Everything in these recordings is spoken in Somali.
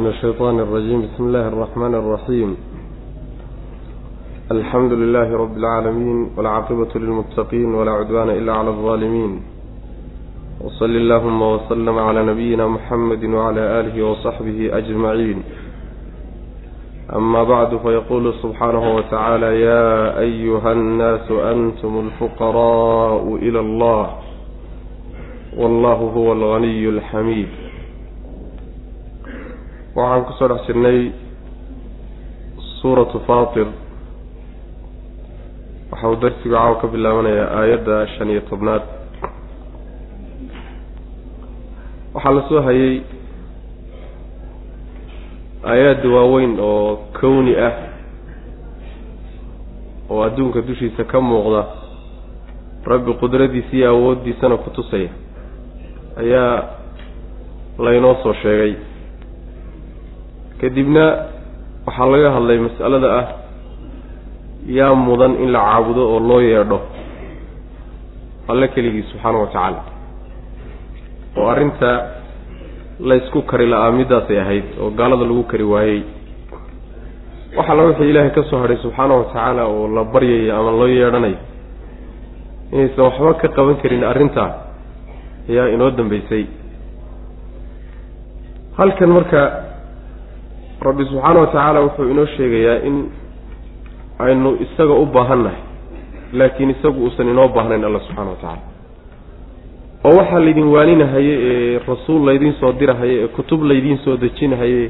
من الشيطان الرجيم بسم الله الرحمن الرحيم الحمد لله رب العالمين والعاقبة للمتقين ولا عدوان إلا على الظالمين وصل اللهم وسلم على نبينا محمد وعلى آله وصحبه أجمعين أما بعد فيقول سبحانه وتعالى يا أيها الناس أنتم الفقراء إلى الله والله هو الغني الحميد waxaan ku soo dhex jirnay suuratu faatir. Waxa uu darsigu caawa ka bilaabanayaa aayadda shan iyo tobnaad. Waxaa la soo hayay aayaadda waaweyn oo kowni ah oo adduunka dushiisa ka muuqda rabbi qudradiisa iyo awooddiisana ku tusaya ayaa laynoo soo sheegay kadibna waxaa laga hadlay mas'alada ah yaa mudan in la caabudo oo loo yeedho. Alle keligii subxaana wa tacaala. Oo arrinta laysku kari la-aa middaasay ahayd oo gaalada lagu kari waayey. Waxalla wixii ilaahay ka soo hadhay subxaana wa tacaala oo la baryayo ama loo yeedhanayo inaysan waxba ka qaban karin arrintaa ayaa inoo dambeysay. Halkan marka rabbi subxaana wa tacaala wuxuu inoo sheegayaa in aynu isaga u baahannahay laakiin isagu uusan inoo baahnayn alla subxana wa tacaala oo waxaa laydin waaninahaye ee rasuul laydiin soo dirahaye ee kutub laydiin soo dejinahaye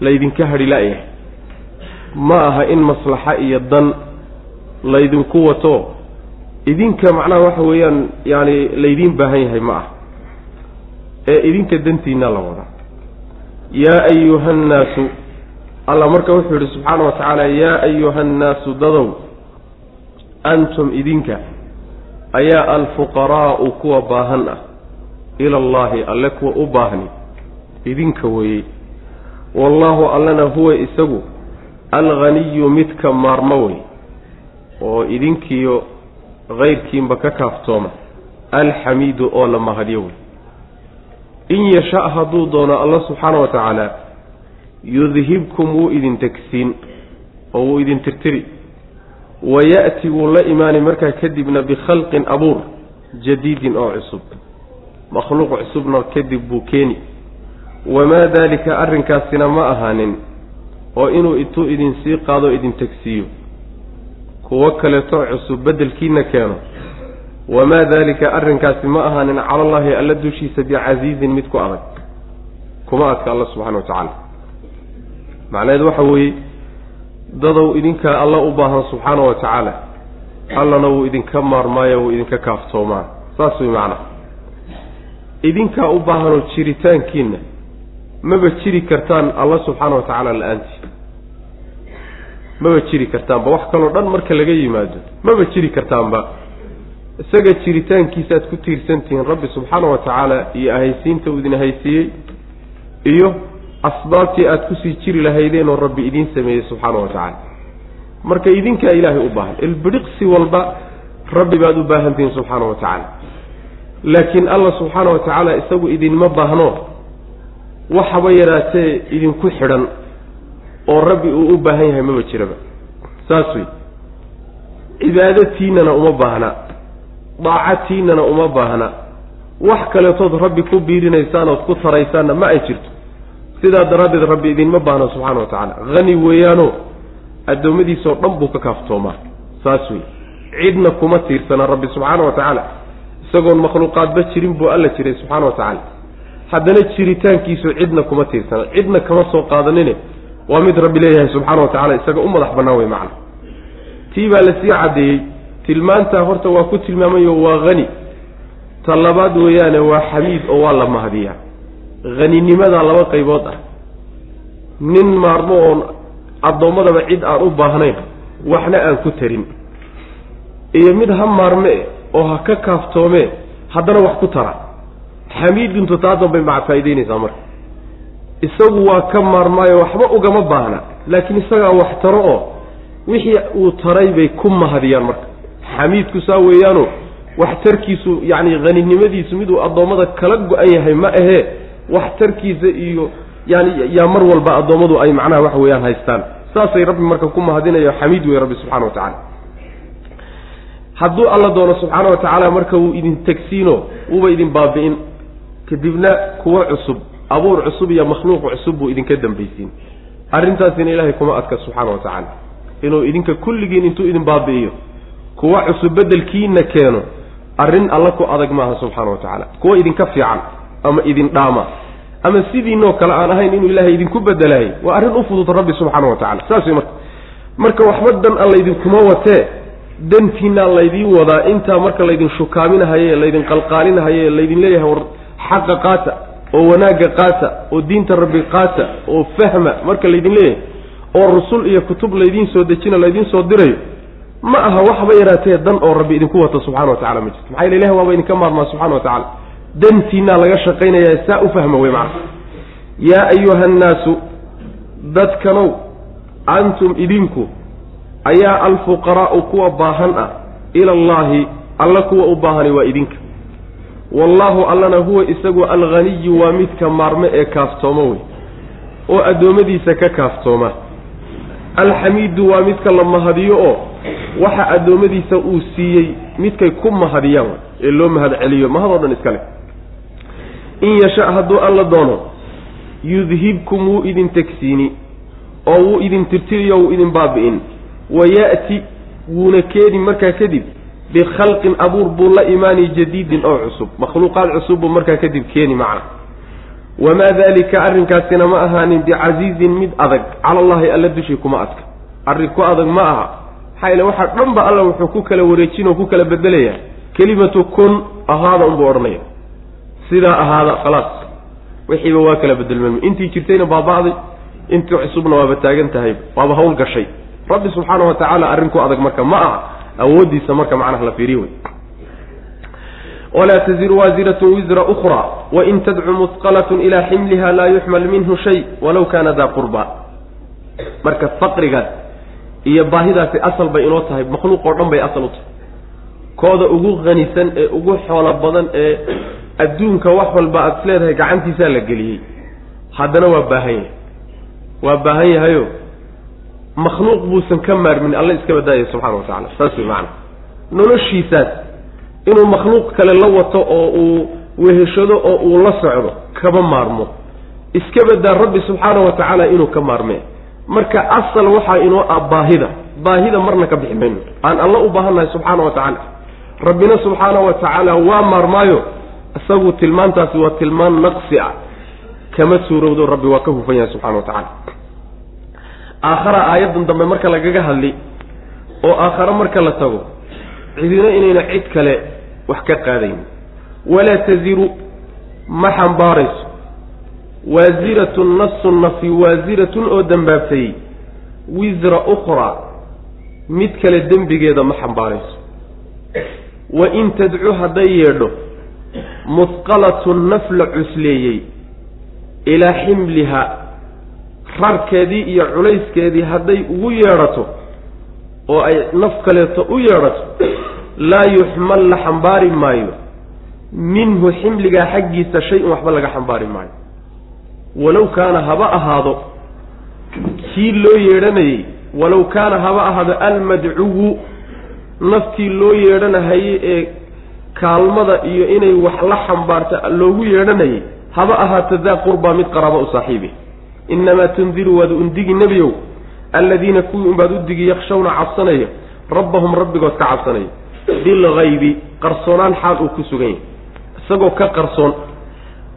laydinka hadhi la-yahay ma aha in maslaxa iyo dan laydinku wato. Idinka macnaha waxa weeyaan yaani laydiin baahan yahay ma ah ee idinka dantiina la wada. Yaa ayuha allah marka wuxuu yidhi subxaana wa tacaala yaa ayuha annaasu dadow antum idinka ayaa alfuqaraa'u kuwa baahan ah ila allaahi alle kuwa u baahni idinka weeyey wallaahu allana huwa isagu alghaniyu midka maarmo wey oo idinkiiyo kayrkiinba ka kaaftooma alxamiidu oo la mahadyo wey. In yasha hadduu doono alla subxaana wa tacaala yudhibkum wuu idin tegsiin oo wuu idin tirtiri. Wa ya'ti wuu la imaani markaa kadibna bikhalqin abuur jadiidin oo cusub. Makhluuq cusubna kadib buu keeni. Wamaa daalika arrinkaasina ma ahaanin oo inuu intuu idin sii qaado idin tegsiiyo. Kuwo kaleeto cusub beddelkiina keeno. Wamaa daalika arrinkaasi ma ahaanin cala allaahi alla dushiisa bicasiizin mid ku adag. Kuma adka alla subxana wa tacaala macnaheedu waxa weeye dadow idinkaa alla u baahan subxaana wa tacaala allana wuu idinka maarmaayo wuu idinka kaaftoomaa. Saas wey macnaha idinkaa u baahanoo jiritaankiinna maba jiri kartaan alla subxaana wa tacaala la'aantii maba jiri kartaanba. Wax kaloo dhan marka laga yimaado maba jiri kartaanba. Isaga jiritaankiisa aad ku tiirsantihiin rabbi subxaana wa tacaala iyo ahaysiinta uu idin ahaysiiyey iyo asbaabtii aada ku sii jiri lahaydeen oo rabbi idiin sameeyey subxaana wa tacaala. Marka idinkaa ilaahay u baahan ilbidhiqsi walba rabbi baad u baahantihiin subxaana wa tacaala. Laakiin alla subxaana wa tacaala isagu idinma baahno waxaba yaraatee idinku xidhan oo rabbi uu u baahan yahay maba jiraba. Saas wey cibaadatiinana uma baahna daacatiinana uma baahna wax kaleetood rabbi ku biirinaysaan ood ku taraysaanna ma ay jirto sidaa daraaddeed rabbi idinma baahna subxana wa tacaala. Hani weeyaano addoommadiisoo dhan buu ka kaaftoomaa. Saas wey cidna kuma tiirsana rabbi subxaana wa tacaala. Isagoon makhluuqaadba jirin buu alla jiray subxaana wa tacaala. Haddana jiritaankiisu cidna kuma tiirsana. Cidna kama soo qaadanine waa mid rabbi leeyahay subxaana wa tacala isaga u madax bannaan wey macna. Tii baa la sii caddeeyey. Tilmaantaa horta waa ku tilmaamayo waa hani ta labaad weeyaane waa xamiid oo waa la mahdiyaa haninimada laba qaybood ah. Nin maarmo oon addoommadaba cid aan u baahnayn waxna aan ku tarin iyo mid ha maarme oo ha ka kaaftoomee haddana wax ku tara. Xamiidintu taa danbay maca faa'idaynaysaa marka. Isagu waa ka maarmaayo waxba ugama baahna laakiin isagaa wax taro oo wixii uu taray bay ku mahadiyaan marka. Xamiidku saa weeyaano waxtarkiisu yacni haninimadiisu miduu addoommada kala go-an yahay ma ahee waxtarkiisa iyo yani yaa mar walba addoommadu ay macnaha waxa weeyaan haystaan. Saasay rabbi marka ku mahadinayo xamiid wey rabbi subxana wa tacala hadduu alla doono subxaana wa tacaala marka wuu idin tegsiino wuuba idin baabi'in. Kadibna kuwo cusub abuur cusub iyo makhluuq cusub buu idinka dambaysiin. Arrintaasina ilaahay kuma adka subxaana wa tacaala. Inuu idinka kulligiin intuu idin baabi'iyo kuwa cusub beddelkiina keeno arrin alla ku adag maaha subxaana wa tacaala. Kuwa idinka fiican ama idin dhaama. Ama sidiinoo kale aan ahayn inuu ilaahay idinku bedelaayay waa arrin u fudud rabbi subxaana wa tacala saas wey marka marka waxba dan alla idinkuma watee dantiinaa laydiin wadaa intaa marka laydin shukaaminahaye laydin qalqaalinahaye laydin leeyahay war xaqa qaata oo wanaagga qaata oo diinta rabbi qaata oo fahma marka laydin leeyahay oo rusul iyo kutub laydiin soo dejina laydiin soo dirayo ma aha waxba yaraatee dan oo rabbi idinku wato subxana wa tacala ma jirto. Maxaa yele ilahi waaba idinka maarmaa subxana wa tacala dantiinaa laga shaqaynayaa saa u fahma wey macana yaa ayuha annaasu dadkanow antum idinku ayaa alfuqaraa'u kuwa baahan ah ila allaahi alla kuwa u baahani waa idinka. Wallaahu allana huwa isagu alghaniyu waa midka maarme ee kaaftooma wey. Oo addoommadiisa ka kaaftooma. Alxamiidu waa midka la mahadiyo oo waxa addoommadiisa uu siiyey midkay ku mahadiyaan ee loo mahad celiyo mahadoo dhan iskale in yasha hadduu alla doono yudhibkum wuu idin tegsiini oo wuu idin tirtiriyo wuu idin baabi'in. Wa ya'ti wuuna keeni markaa kadib bikhalqin abuur buu la imaani jadiidin oo cusub. Makhluuqaad cusub buu markaa kadib keeni macna. Wamaa daalika arrinkaasina ma ahaanin bicasiizin mid adag. Cala allahi alla dushii kuma adka. Arrin ku adag ma aha. Maxaa yeele waxaa dhan ba alla wuxuu ku kala wareejin oo ku kala bedelayaa. Kelimatu kun ahaada unbuu odhanaya sidaa ahaada khalaas wixiiba waa kala bedelmami intii jirtayna baaba'day intii cusubna waaba taagan tahay waaba hawl gashay. Rabbi subxaana wa tacaala arrin ku adag marka ma aha awooddiisa marka macnaha la fiiriyo wey walaa taziru waasiratun wisra ukra wain tadcu musqalatun ilaa ximliha laa yuxmal minhu shay walow kaana daa qurba. Marka faqrigaas iyo baahidaasi asal bay inoo tahay makhluuq oo dhan bay asal u tahay. Kooda ugu hanisan ee ugu xoolo badan ee adduunka wax walba aada is leedahay gacantiisaa la geliyey. Haddana waa baahan yahay. Waa baahan yahayo makhluuq buusan ka maarmin alla iska badaaya subxana wa tacala saas way macana noloshiisaas inuu makhluuq kale la wato oo uu weheshado oo uu la socdo kama maarmo. Iska badaa rabbi subxaana wa tacaala inuu ka maarmee marka asal waxaa inoo ah baahida. Baahida marna ka bixi mayno aan alla u baahannahay subxaana wa tacaala. Rabbina subxaana wa tacaala waa maarmaayo isagu tilmaantaasi waa tilmaan naqsi ah. Kama suurowdo rabbi waa ka hufan yahay subxana wa tacaala. Aakhara aayaddan dambe marka lagaga hadli oo aakhare marka la tago cidina inayna cid kale wax ka qaadayn. Walaa taziru ma xambaarayso. Waasiratun nafsun nafi waasiratun oo dembaabtayey wisra ukhraa mid kale dembigeeda ma xambaarayso. Wa in tadcu hadday yeedho musqalatun naf la cusleeyey ilaa ximliha rarkeedii iyo culayskeedii hadday ugu yeedhato oo ay naf kaleeto u yeedhato laa yuxmal la xambaari maayo. Minhu ximligaa xaggiisa shay-un waxba laga xambaari maayo. Walow kaana haba ahaado kii loo yeedhanayey walow kaana haba ahaado almadcuwu naftii loo yeedhanahayey ee kaalmada iyo inay wax la xambaarta loogu yeedhanayay haba ahaato daa qurbaa mid qaraaba u saaxiibi. Innamaa tundiru waad undigi nebiyow alladiina kuwii unbaad digi yakshawna cabsanaya rabbahum rabbigood ka cabsanaya. Bilgaybi qarsoonaan xaal uu ku sugan yahay isagoo ka qarsoon.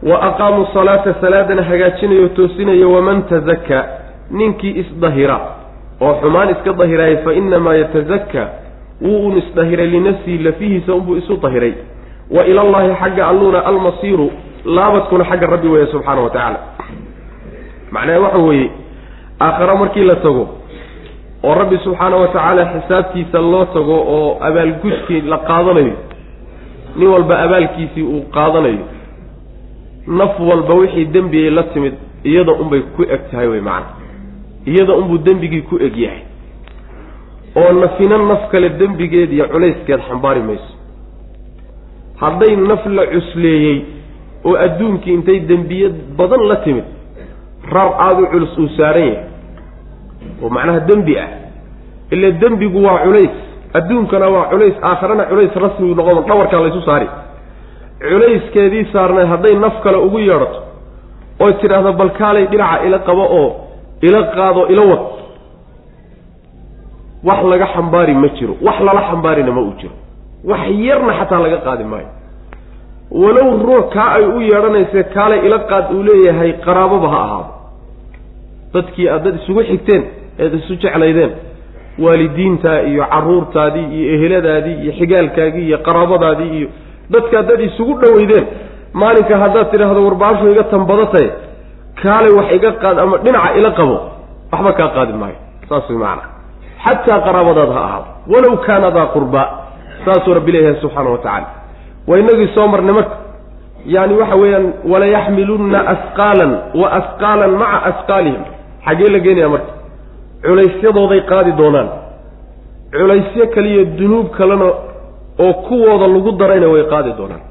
Wa aqaamuu salaata salaadana hagaajinayo toosinaya waman tazakkaa ninkii isdahira oo xumaan iska dahiraaya fa inamaa yatazakkaa wuu un isdahiray linafsihi lafihiisa unbuu isu dahiray. Wa ilallaahi xagga alluuna almasiiru laabadkuna xagga rabbi weeye subxaana wa tacaala. Macnaha waxa weeye aakhare markii la tago oo rabbi subxaana wa tacaala xisaabtiisa loo tago oo abaalgudkii la qaadanayo nin walba abaalkiisii uu qaadanayo naf walba wixii dembigay la timid iyada unbay ku eg tahay wey macana iyada unbuu dembigii ku eg yahay oo nafina naf kale dembigeed iyo culayskeed xambaari mayso. Hadday naf la cusleeyey oo adduunkii intay dembiye badan la timid rar aada u culus uu saaran yahay. Oo macnaha dembi ah. Ila dembigu waa culays. Adduunkana waa culays aakharana culays rasmi noqon dhawarkaa laysu saari. Culayskeedii saarnay hadday naf kale ugu yeedhato oy tidhaahdo bal kaalay dhinaca ila qabo oo ila qaado ila wad wax laga xambaari ma jiro wax lala xambaarina ma uu jiro. Wax yarna xataa laga qaadi maayo. Walow ruux kaa ay u yeedhanayse kaalay ila qaad uu leeyahay qaraababa ha ahaado. Dadkii aad dad isugu xigteen eed isu jeclaydeen waalidiintaa iyo carruurtaadii iyo eheladaadii iyo xigaalkaagii iyo qaraabadaadii iyo dadka dad isugu dhoweydeen maalinka haddaad tidhaahdo warbaashu iga tanbadatay kaalay wax iga qaad ama dhinaca ila qabo waxba kaa qaadi maayo. Saas way macana xataa qaraabadaad ha ahaado walow kaana daa qurbaa saasuu rabbi leeyahay subxaana wa tacala waa inagii soo marnay marka yaani waxa weeyaan walayaxmilunna asqaalan wa asqaalan maca asqaalihim xaggee la geenaya marka culaysyadooday qaadi doonaan culaysyo kaliyo dunuub kalena oo kuwooda lagu darayna way qaadi doonaan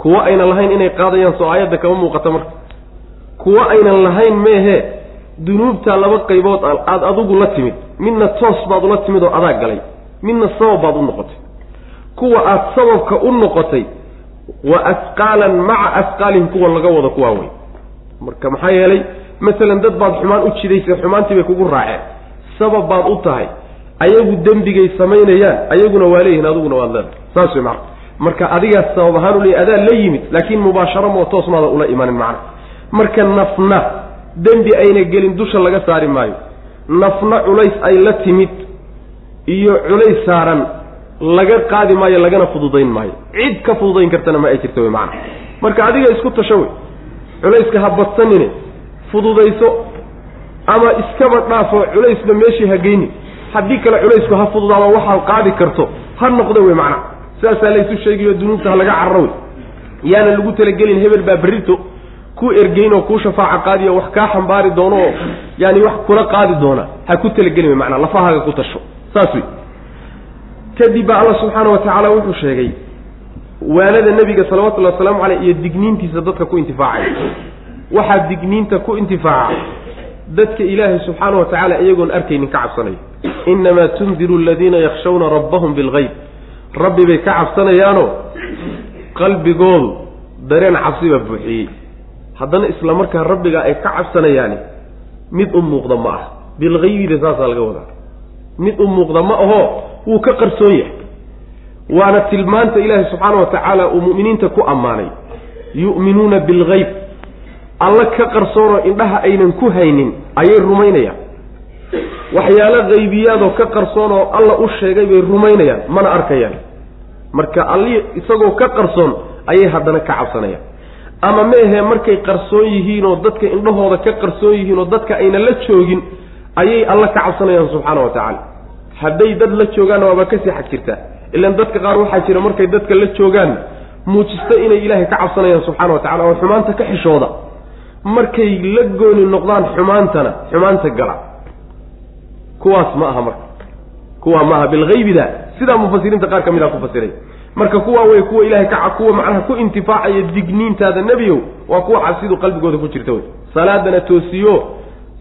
kuwo aynan lahayn inay qaadayaan soo aayadda kama muuqata marka kuwo aynan lahayn meehe dunuubtaa laba qaybood aada adigu la timid midna toos baad ula timid oo adaa galay midna sabab baad u noqotay. Kuwa aada sababka u noqotay wa asqaalan maca asqaalihim kuwa laga wado kuwaa wey marka maxaa yeelay masalan dad baad xumaan u jidaysay xumaantii bay kugu raaceen. Sabab baad u tahay ayagu dembigay samaynayaan ayaguna waa leeyihiin adiguna waad leedahay saas wey macana marka adigaas sabab ahaan uleey adaa la yimid laakiin mubaasharo moo toos maada ula imanin macna. Marka nafna dembi ayna gelin dusha laga saari maayo. Nafna culays ay la timid iyo culays saaran laga qaadi maayo lagana fududayn maayo. Cid ka fududayn kartana ma ay jirta wey macana marka adiga isku tasho wey culayska ha badsanine fududayso ama iskaba dhaafo culaysba meeshii ha geyni haddii kale culaysku ha fududaama waxaad qaadi karto. Ha noqda wey macna. Sidaasaa laysu sheegayo dunuubta ha laga cararo wey yaana lagu talagelin hebel baa berrito ku ergeyn oo kuu shafaaco qaadiyo wax kaa xambaari doono oo yaani wax kula qaadi doona ha ku talagelin wey macnaa lafahaaga ku tasho. Saas wey kadib baa alla subxaana wa tacaala wuxuu sheegay waanada nebiga salawatullahi wasalaamu caleyh iyo digniintiisa dadka ku intifaacay. Waxaa digniinta ku intifaaca dadka ilaahay subxaana wa tacaala iyagoon arkaynin ka cabsanaya. Innamaa tundiru aladiina yakshawna rabbahum bilgayb rabbi bay ka cabsanayaanoo qalbigoodu dareen cabsi baa buuxiyey haddana isla markaa rabbigaa ay ka cabsanayaani mid u muuqda ma ah. Bilhaybida saasaa laga wadaa. Mid u muuqda ma ahoo wuu ka qarsoon yahay. Waana tilmaanta ilaahay subxaana wa tacaala uu mu'miniinta ku ammaanay. Yu'minuuna bilgayb alla ka qarsoonoo indhaha aynan ku haynin ayay rumaynayaan. Waxyaalo haybiyaadoo ka qarsoon oo alla u sheegay bay rumaynayaan mana arkayaan. Marka alli isagoo ka qarsoon ayay haddana ka cabsanayaan ama meehe markay qarsoon yihiinoo dadka indhahooda ka qarsoon yihiin oo dadka ayna la joogin ayay alla ka cabsanayaan subxaana wa tacaala. Hadday dad la joogaanna waaba ka sii xag jirtaa ilan dadka qaar waxaa jira markay dadka la joogaan muujisto inay ilaahay ka cabsanayaan subxana wa tacala oo xumaanta ka xishooda. Markay la gooni noqdaan xumaantana xumaanta gala. Kuwaas ma aha marka. Kuwaa maaha bilhaybida sidaa mufasiriinta qaar ka mid a ku fasiray marka kuwaa wey kuwa ilahay ka kuwa macnaha ku intifaacaya digniintaada nebiyow waa kuwa cabsidu qalbigooda ku jirta wey salaadana toosiyo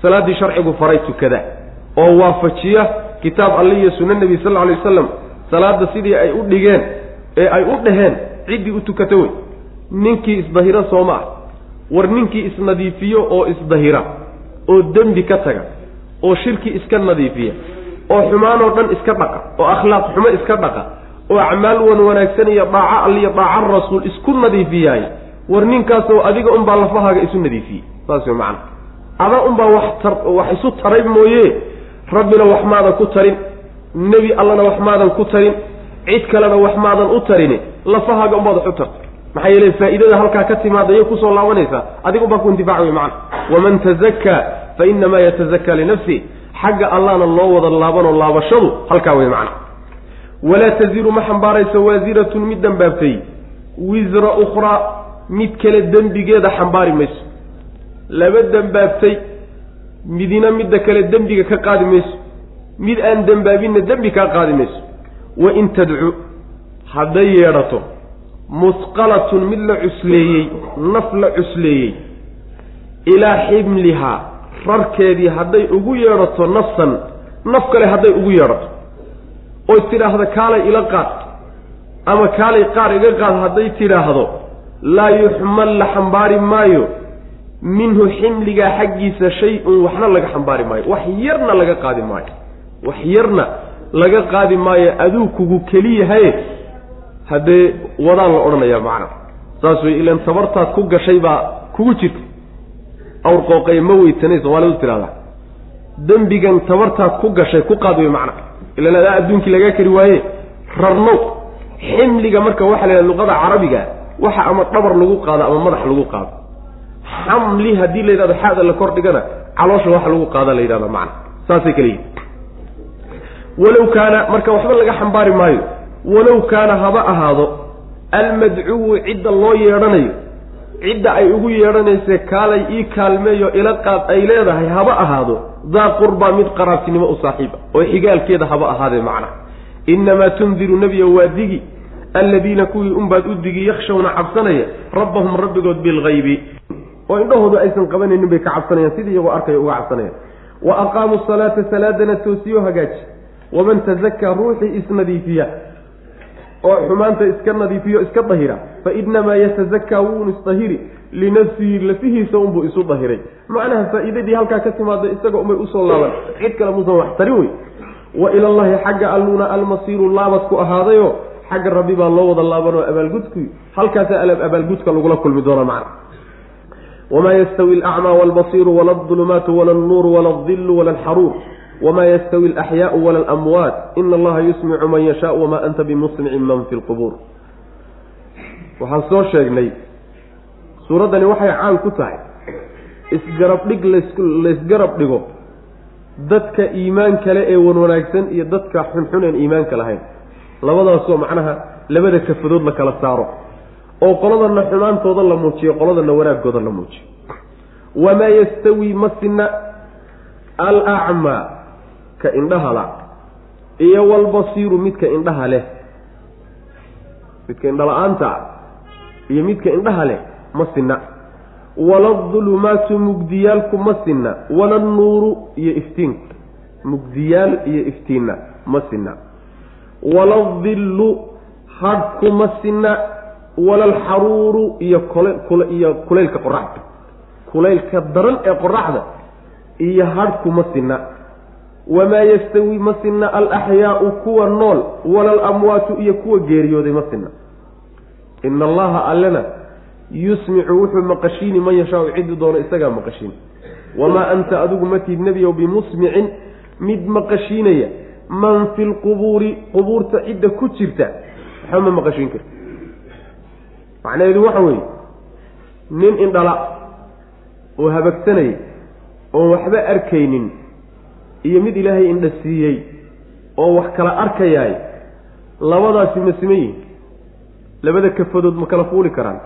salaaddii sharcigu faray tukada oo waafajiya kitaab alle iyo sunna nebi sal alay wasalam salaadda sidii ay u dhigeen ee ay u dhaheen ciddii u tukata wey ninkii isdahiro sooma ah war ninkii isnadiifiyo oo isdahira oo dembi ka taga oo shirki iska nadiifiya oo xumaanoo dhan iska dhaqa oo akhlaaq xumo iska dhaqa oo acmaal wan wanaagsan iyo dhaaco alliyo dhaaco rasuul isku nadiifiyaay war ninkaasoo adiga unbaa lafahaaga isu nadiifiyey saas wey macana ada unbaa wax tar wax isu taray mooye. Rabbina wax maadan ku tarin. Nebi allana wax maadan ku tarin. Cid kalena wax maadan u tarini lafahaaga unbaad wax u tartay. Maxaa yeele faa'iidada halkaa ka timaadayay ku soo laabanaysaa. Adiga unbaa ku intifaac wey macana waman tazakkaa fa inamaa yatazakaa linafsi xagga allahna loo wada laabanoo laabashadu halkaa wey macana walaa taziru ma xambaarayso waasiratun mid dambaabtay. Wisra ukhraa mid kale dembigeeda xambaari mayso. Laba dembaabtay midina midda kale dembiga ka qaadi mayso. Mid aan dembaabinna dembi kaa qaadi mayso. Wain tadcu hadday yeedhato musqalatun mid la cusleeyey naf la cusleeyey ilaa ximlihaa rarkeedii hadday ugu yeedhato nafsan naf kale hadday ugu yeedhato oy tidhaahdo kaalay ila qaad ama kaalay qaar iga qaad hadday tidhaahdo laa yuxmal la xambaari maayo. Minhu ximligaa xaggiisa shay-un waxna laga xambaari maayo. Wax yarna laga qaadi maayo. Wax yarna laga qaadi maayo aduu kugu keliyahaye haddee wadaan la odhanayaa macna. Saas wey ilan tabartaad ku gashay baa kugu jirta. Awr qooqaye ma weytanay soomaalidu tidhahdaa dembigan tabartaad ku gashay ku qaad wey macna ilan adaa adduunkii lagaa kari waaye rarnow ximliga marka waxaa la yidhaha luqada carabiga waxa ama dhabar lagu qaado ama madax lagu qaado. Xamli haddii la yidhahdo xaada la kor dhigana caloosha waxa lagu qaada la yidhahda macna. Saasay kale yihiin walow kaana marka waxba laga xambaari maayo walow kaana haba ahaado almadcuwu cidda loo yeedhanayo cidda ay ugu yeedhanayse kaalay ii kaalmeeyo ila qaad ay leedahay haba ahaado daa qurbaa mid qaraabtinimo u saaxiiba oo xigaalkeeda haba ahaadee macna innamaa tundiru nebiya waa digi alladiina kuwii unbaad u digi yakshawna cabsanaya rabbahum rabbigood bilgaybi oo indhahoodu aysan qabanaynin bay ka cabsanayaan sidii iyagoo arkaya uga cabsanayaan wa aqaamuu salaata salaadana toosiyo hagaaji. Waman tazakaa ruuxii isnadiifiya oo xumaanta iska nadiifiyo iska dahira. Fa inamaa yatazakaa wuun isdahiri linafsihi lafihiisa unbuu isu dahiray. Macnaha faa'iidadii halkaa ka timaada isaga umay u soo laaban. Cid kale muusan wax tarin wey wa ilallahi xagga alluuna almasiiru laabadku ahaadayo xagga rabbi baa loo wada laabanoo abaalgudkii halkaasa abaalgudka lagula kulmi doona macna. Wamaa yastawi alacmaa waalbasiiru wala aldulumaatu wala alnuuru wala aldillu wala alxaruur wamaa yastawi alaxyaau wala alamwaat ina allaha yusmicu man yashaau wamaa anta bimusmicin man fi lqubuur waxaan soo sheegnay suuraddani waxay caan ku tahay isgarab dhig laysgarab dhigo dadka iimaan kale ee wan wanaagsan iyo dadka xunxun aan iimaanka lahayn labadaasoo macnaha labada kafadood la kala saaro oo qoladana xumaantooda la muujiyo qoladana wanaaggooda la muujiyo wamaa yastawi ma sinna alacmaa ka indhaha la iyo walbasiiru midka indhaha leh. Midka indhala-aanta iyo midka indhaha leh ma sinna. Wala adulumaatu mugdiyaalku ma sinna. Wala annuuru iyo iftiinku mugdiyaal iyo iftiinna ma sinna. Wala adillu hadhku ma sinna. Wala alxaruuru iyo iyo kulaylka qoraxda kulaylka daran ee qoraxda iyo hadhku ma sinna wamaa yastawi ma sinna alaxyaau kuwa nool wala alamwaatu iyo kuwa geeriyooday ma sinna ina allaha allena yusmicu wuxuu maqashiini man yashaau ciddu doono isagaa maqashiin wamaa anta adigu matid nebiyow bimusmicin mid maqashiinaya man fi lqubuuri qubuurta cidda ku jirta waxba ma maqashiin karti macnaheedu waxa weeye nin indhala oo habagsanaya oon waxba arkaynin iyo mid ilaahay indha siiyey oo wax kala arkayaay labadaasi ma siman yihiin labada kafadood ma kala fuuli karaan?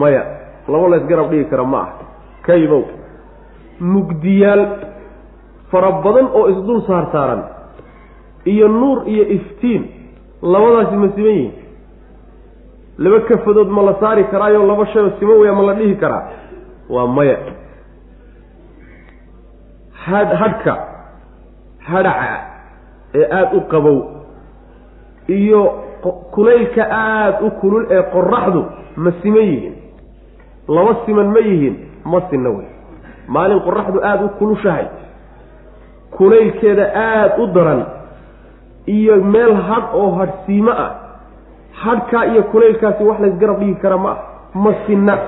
Maya laba la ysgarab dhigi kara ma ah kaybow. Mugdiyaal fara badan oo isdul saar saaran iyo nuur iyo iftiin labadaasi ma siman yihiin laba kafadood ma la saari karaayo laba shayoo sima weya ma la dhihi karaa? Waa maya. Had hadhka hadhaca ee aada u qabow iyo kulaylka aada u kulul ee qoraxdu ma siman yihiin. Laba siman ma yihiin ma sinna wey. Maalin qoraxdu aada u kulushahay kulaylkeeda aada u daran iyo meel hadh oo hadhsiimo ah hadhkaa iyo kulaylkaasi wax laysgarab dhigi kara ma ah ma sinna.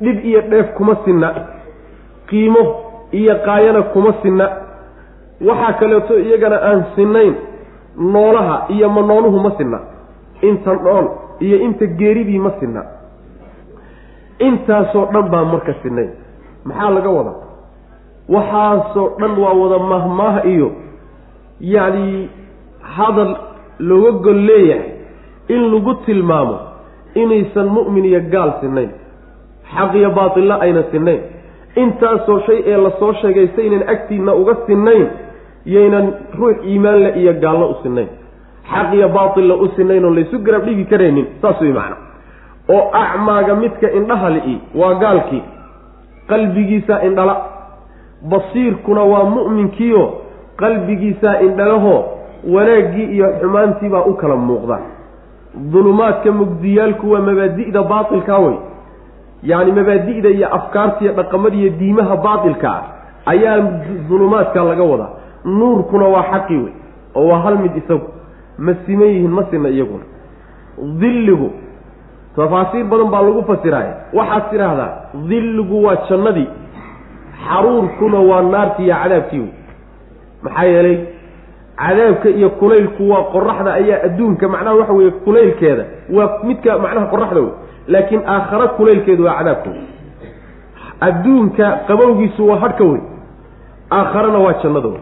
Dhib iyo dheef kuma sinna. Qiimo iyo qaayana kuma sinna waxaa kaleeto iyagana aan sinnayn noolaha iyo ma nooluhu ma sinna. Inta dhool iyo inta geeridii ma sinna. Intaasoo dhan baa marka sinnayn. Maxaa laga wadaa? Waxaasoo dhan waa wada mahmaah iyo yacni hadal looga gol leeyahay in lagu tilmaamo inaysan mu'min iyo gaal sinnayn. Xaq iyo baatilla ayna sinnayn. Intaasoo shay ee la soo sheegay saynan agtiinna uga sinnayn yaynan ruux iimaan le iyo gaalna u sinnayn. Xaq. Iyo baatilla u sinnayn oon laysu garab dhigi karaynin saas way macna. Oo acmaaga midka indhaha li-i waa gaalkii. Qalbigiisaa indhala. Basiirkuna waa mu'minkiio qalbigiisaa indhalahoo wanaaggii iyo xumaantiibaa u kala muuqda. Dulumaadka mugdiyaalku waa mabaadi'da baatilkaa wey. Yacni mabaadi'da iyo afkaarta iyo dhaqamada iyo diimaha baatilka ah ayaa dulumaadka laga wadaa nuurkuna waa xaqi wey oo waa hal mid isagu. Ma siman yihiin ma sina iyaguna dilligu tafaasiir badan baa lagu fasiraaya waxaad tidhaahdaa dilligu waa jannadii. Xaruurkuna waa naartii iyo cadaabkii wey. Maxaa yeelay cadaabka iyo kulaylku waa qoraxda ayaa adduunka macnaha waxa weeye kulaylkeeda waa midka macnaha qoraxda wey. Laakiin aakhara kulaylkeedu waa cadaabka wey. Adduunka qabowgiisu waa hadhka wey. Aakharana waa jannada wey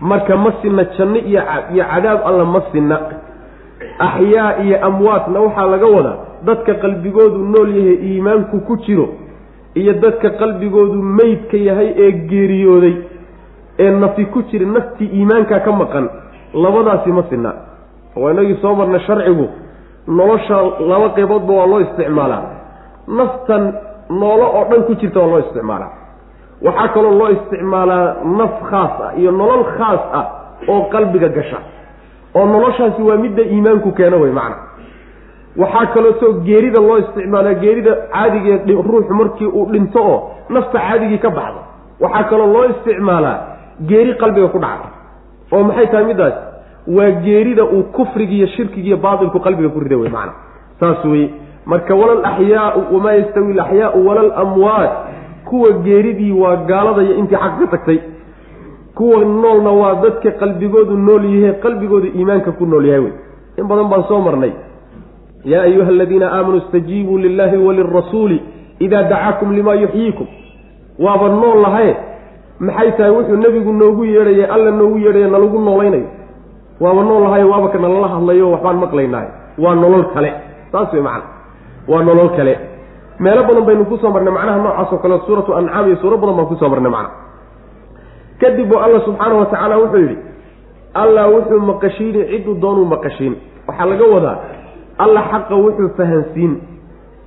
marka ma sinna janno iyo iyo cadaab alla ma sinna. Axyaa iyo amwaatna waxaa laga wadaa dadka qalbigoodu nool yahay iimaanku ku jiro iyo dadka qalbigoodu meydka yahay ee geeriyooday ee nafi ku jira naftii iimaanka ka maqan labadaasi ma sinna. Waa inagii soo marna sharcigu nolosha laba qayboodba waa loo isticmaalaa. Naftan noolo oo dhan ku jirta waa loo isticmaalaa waxaa kaloo loo isticmaalaa naf khaas ah iyo nolol khaas ah oo qalbiga gasha. Oo noloshaasi waa midda iimaanku keena wey macna. Waxaa kalootoo geerida loo isticmaalaa geerida caadigeed ruuxu markii uu dhinto oo nafta caadigii ka baxdo. Waxaa kaloo loo isticmaalaa geeri qalbiga ku dhacda. Oo maxay tahay middaas waa geerida uu kufrigiiyo shirkigiiyo baatilku qalbiga ku rida wey macana saas weye marka walal axyaau wamaa yastawi alaxyaau walal amwaat kuwa geeridii waa gaalada iyo intii xaq ka tagtay. Kuwa noolna waa dadka qalbigoodu nool yahe qalbigooda iimaanka ku nool yahay. Wey in badan baan soo marnay. Yaa ayuha aladiina aamanuu istajiibuu lilahi walirasuuli idaa dacaakum limaa yuxyiikum. Waaba nool lahaye. Maxay tahay wuxuu nebigu noogu yeedhayay alla noogu yeedhaya nalagu noolaynayo waaba nool lahayo waaba ka nalala hadlayo waxbaan maqlaynahay waa nolol kale. Saas wey macana waa nolol kale meelo badan baynu ku soo marnay macnaha noocaas oo kale suuratu ancaam iyo suuro badan baan ku soo marnay macna kadib buu alla subxaanahu watacaala wuxuu yidhi allah wuxuu maqashiini cidduu doonuu maqashiin. Waxaa laga wadaa alla xaqa wuxuu fahansiin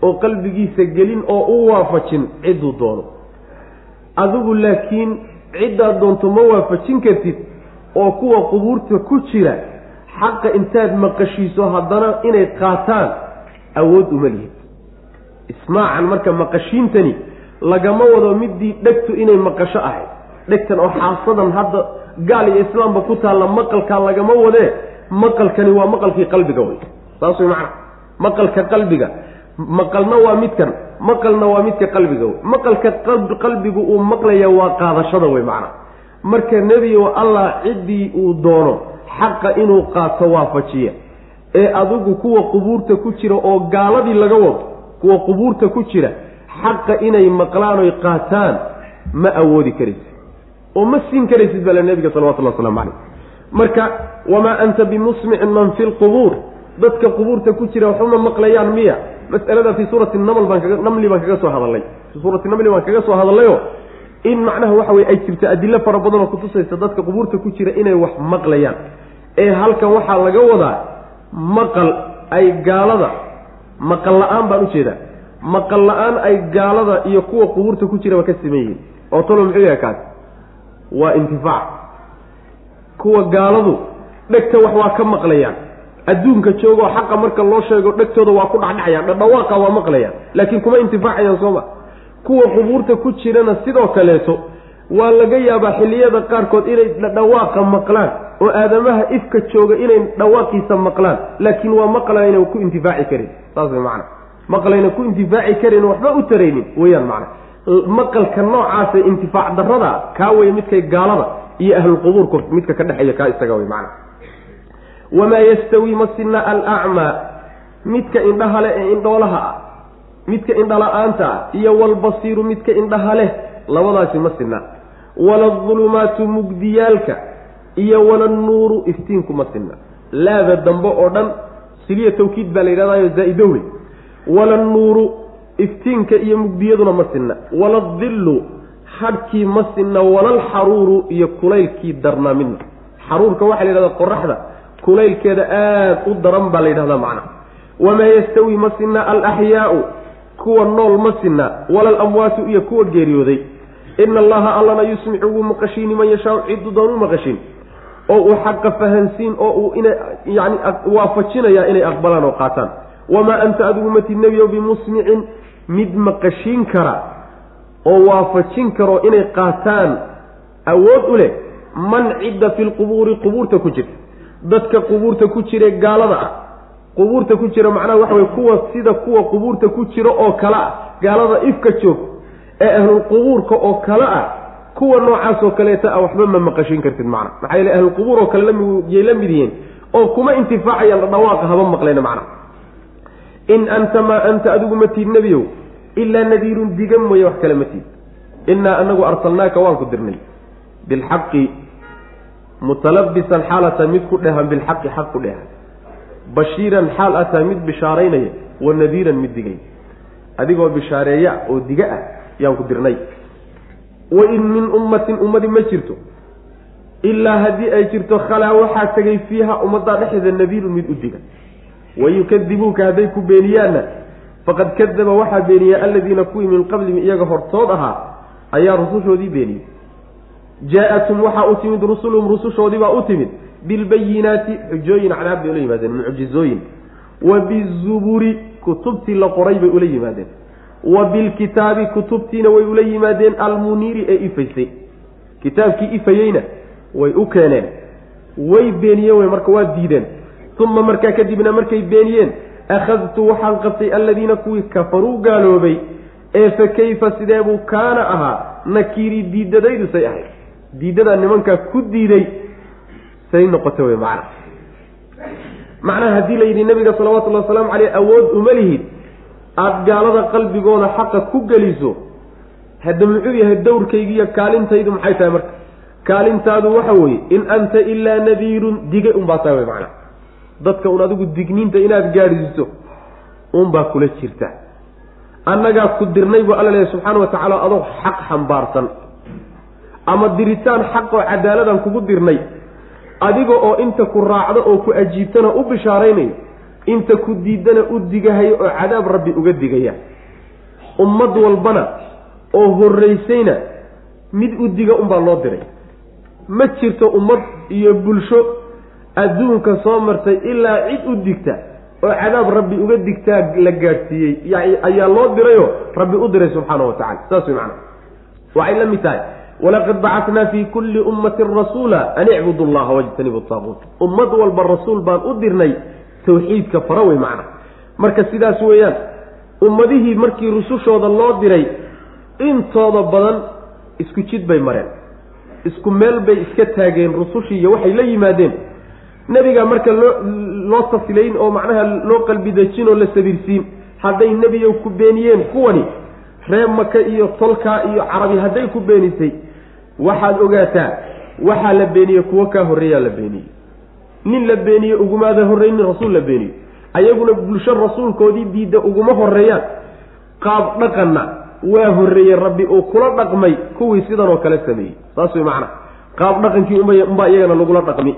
oo qalbigiisa gelin oo u waafajin cidduu doono. Adigu laakiin ciddaad doonto ma waafajin kartid oo kuwa qubuurta ku jira xaqa intaad maqashiiso haddana inay qaataan awood uma lihid ismaacan marka maqashiintani lagama wado midii dhegtu inay maqasho ahayd. Dhegtan oo xaasadan hadda gaal iyo islaamba ku taalla maqalkaa lagama wadee maqalkani waa maqalkii qalbiga wey. Saas way macana maqalka qalbiga maqalna waa midkan maqalna waa midka qalbiga wey. Maqalka qalbigu uu maqlaya waa qaadashada wey macana marka nebigo allah ciddii uu doono xaqa inuu qaato waafajiya. Ee adigu kuwa qubuurta ku jira oo gaaladii laga wado kuwa qubuurta ku jira xaqa inay maqlaan oy qaataan ma awoodi karaysid. Oo ma siin karaysid baa la nebiga salawatullah waslamu caleyh marka wamaa anta bimusmicin man fi lqubuur dadka qubuurta ku jira waxuma maqlayaan miya? Mas'alada fii suurati naml baan kaga namli baan kaga soo hadalnay fii suurati namli baan kaga soo hadalnayo in macnaha waxa weye ay jirto adilo fara badan oo kutusaysa dadka qubuurta ku jira inay wax maqlayaan. Ee halkan waxaa laga wadaa maqal ay gaalada maqal la'aan baan u jeedaa maqal la'aan ay gaalada iyo kuwa qubuurta ku jiraba ka siman yihiin. Oo talo muxuu yahay kaas? Waa intifaac. Kuwa gaaladu dhegta wax waa ka maqlayaan. Adduunka joogoo xaqa marka loo sheego dhegtooda waa ku dhacdhacayaan dhadhawaaqa waa maqlayaan. Laakiin kuma intifaacayaan sooma kuwa qubuurta ku jirana sidoo kaleeto waa laga yaabaa xilliyada qaarkood inay dhawaaqa maqlaan oo aadamaha ifka jooga inay dhawaaqiisa maqlaan laakiin waa maqlayna ku intifaaci karin. Saas way macana maqlayna ku intifaaci karin waxba u taraynin weyaan macana maqalka noocaasa intifaac darada kaa wey midkay gaalada iyo ahlulqubuurku midka ka dhexeeya kaa isaga wey macana wamaa yastawi ma sina alacmaa midka indhaha leh ee indhoolaha ah midka indhala-aanta ah iyo walbasiiru midka indhaha leh labadaasi ma sinna waladulumaatu mugdiyaalka iyo walanuuru iftiinku ma sinna. Laada dambe oo dhan siliya tawkiid baa la yidhahdayo zaa-idowle. Walanuuru iftiinka iyo mugdiyaduna ma sinna. Waladillu hadhkii ma sinna walalxaruuru iyo kulaylkii darnaa midna xaruurka waxaa la yidhahdaa qoraxda kulaylkeeda aada u daran baa la yidhahdaa macna. Wamaa yastawi ma sinna alaxyaau kuwa nool ma sinna walal amwaatu iyo kuwa geeriyooday ina allaha allana yusmicu wuu maqashiini man yashaau cidduu doon u maqashiin oo uu xaqa fahansiin oo uu ina yani waafajinayaa inay aqbalaan oo qaataan wamaa anta adigu matid nebiyow bimusmicin mid maqashiin kara oo waafajin karo inay qaataan awood u leh man cidda fi lqubuuri qubuurta ku jirta dadka qubuurta ku jire gaalada ah qubuurta ku jira macnaha waxa weye kuwa sida kuwa qubuurta ku jira oo kale ah gaalada ifka joog ee ahlulqubuurka oo kale ah kuwa noocaas oo kaleeta ah waxba ma maqashin kartid macna. Maxaa yeele ahlulqubuur oo kale lamiyay la mid yihiin oo kuma intifaacayaan dhawaaqa haba maqlayna macna. In anta maa anta adigu ma tiid nebiyow ilaa nadiirun diga mooye wax kale ma tiid. Innaa anagu arsalnaaka waan ku dirnay. Bilxaqi mutalabisan xaalata mid ku dhehan bilxaqi xaq ku dhehan bashiiran xaal ataa mid bishaaraynaya wa nadiiran mid digay. Adigoo bishaareeya oo diga ah yaan ku dirnay. Wa in min ummatin ummadi ma jirto. Ilaa haddii ay jirto khalaa waxaa tegay fiiha ummaddaa dhexdeeda nadiirun mid u diga. Wayukadibuuka hadday ku beeniyaanna faqad kadaba waxaa beeniya aladiina kuwii min qablihim iyaga hortood ahaa ayaa rusushoodii beeniyey. Jaa-atum waxaa u timid rusuluhum rusushoodii baa u timid. Bilbayinaati xujooyin cadaab bay ula yimaadeen mucjizooyin. Wa bizuburi kutubtii la qoray bay ula yimaadeen wa bilkitaabi kutubtiina way ula yimaadeen almuniiri ee ifaysay. Kitaabkii ifayeyna way u keeneen. Way beeniyeen wey marka waa diideen. Uma markaa kadibna markay beeniyeen akhadtu waxaan qabtay alladiina kuwii kafaruu gaaloobay. Ee fa kayfa sideebuu kaana ahaa? Nakiiri diidadaydu say ahayd. Diidadaa nimankaa ku diiday say noqota wey macna. Macnaha haddii la yidhi nabiga salawatullahi wasalaamu caleyh awood uma lihid aada gaalada qalbigooda xaqa ku geliso hadda muxuu yahay dowrkaygiiyo kaalintaydu maxay tahay marka? Kaalintaadu waxa weeye in anta ilaa nadiirun digay unbaa tahay wey macnaha dadka un adigu digniinta inaad gaadhiiso unbaa kula jirta. Annagaa ku dirnay buu alla leehay subxaana wa tacaala adoo xaq xambaarsan. Ama diritaan xaq oo cadaaladan kugu dirnay. Adiga oo inta ku raacdo oo ku ajiibtana u bishaaraynayo inta ku diidana u digahayo oo cadaab rabbi uga digaya. Ummad walbana oo horraysayna mid u diga unbaa loo diray. Ma jirto ummad iyo bulsho adduunka soo martay ilaa cid u digta oo cadaab rabbi uga digtaa la gaadhsiiyey. Ayaa loo dirayoo rabbi u diray subxaana wa tacala saas way macana waxay la mid tahay. Walaqad bacatnaa fii kulli ummatin rasuula an icbudu llaha wajtanibu taaquut ummad walba rasuul baan u dirnay tawxiidka fara wey macna. Marka sidaas weeyaan ummadihii markii rusushooda loo diray intooda badan isku jid bay mareen. Isku meel bay iska taageen rusushii iyo waxay la yimaadeen. Nebiga marka loo loo tasilayn oo macnaha loo qalbi dejin oo la sabirsiin hadday nebiga ku beeniyeen kuwani reer maka iyo tolkaa iyo carabi hadday ku beenisay waxaad ogaataa waxaa la beeniyey kuwo kaa horreeyaa la beeniyey nin la beeniye ugumaada horreynin rasuul la beeniyo ayaguna bulsho rasuulkoodii diidda uguma horreeyaan. Qaab dhaqanna waa horreeyey rabbi uu kula dhaqmay kuwii sidan oo kale sameeyey. Saas way macana qaab dhaqankii unbaa iyagana lagula dhaqmi.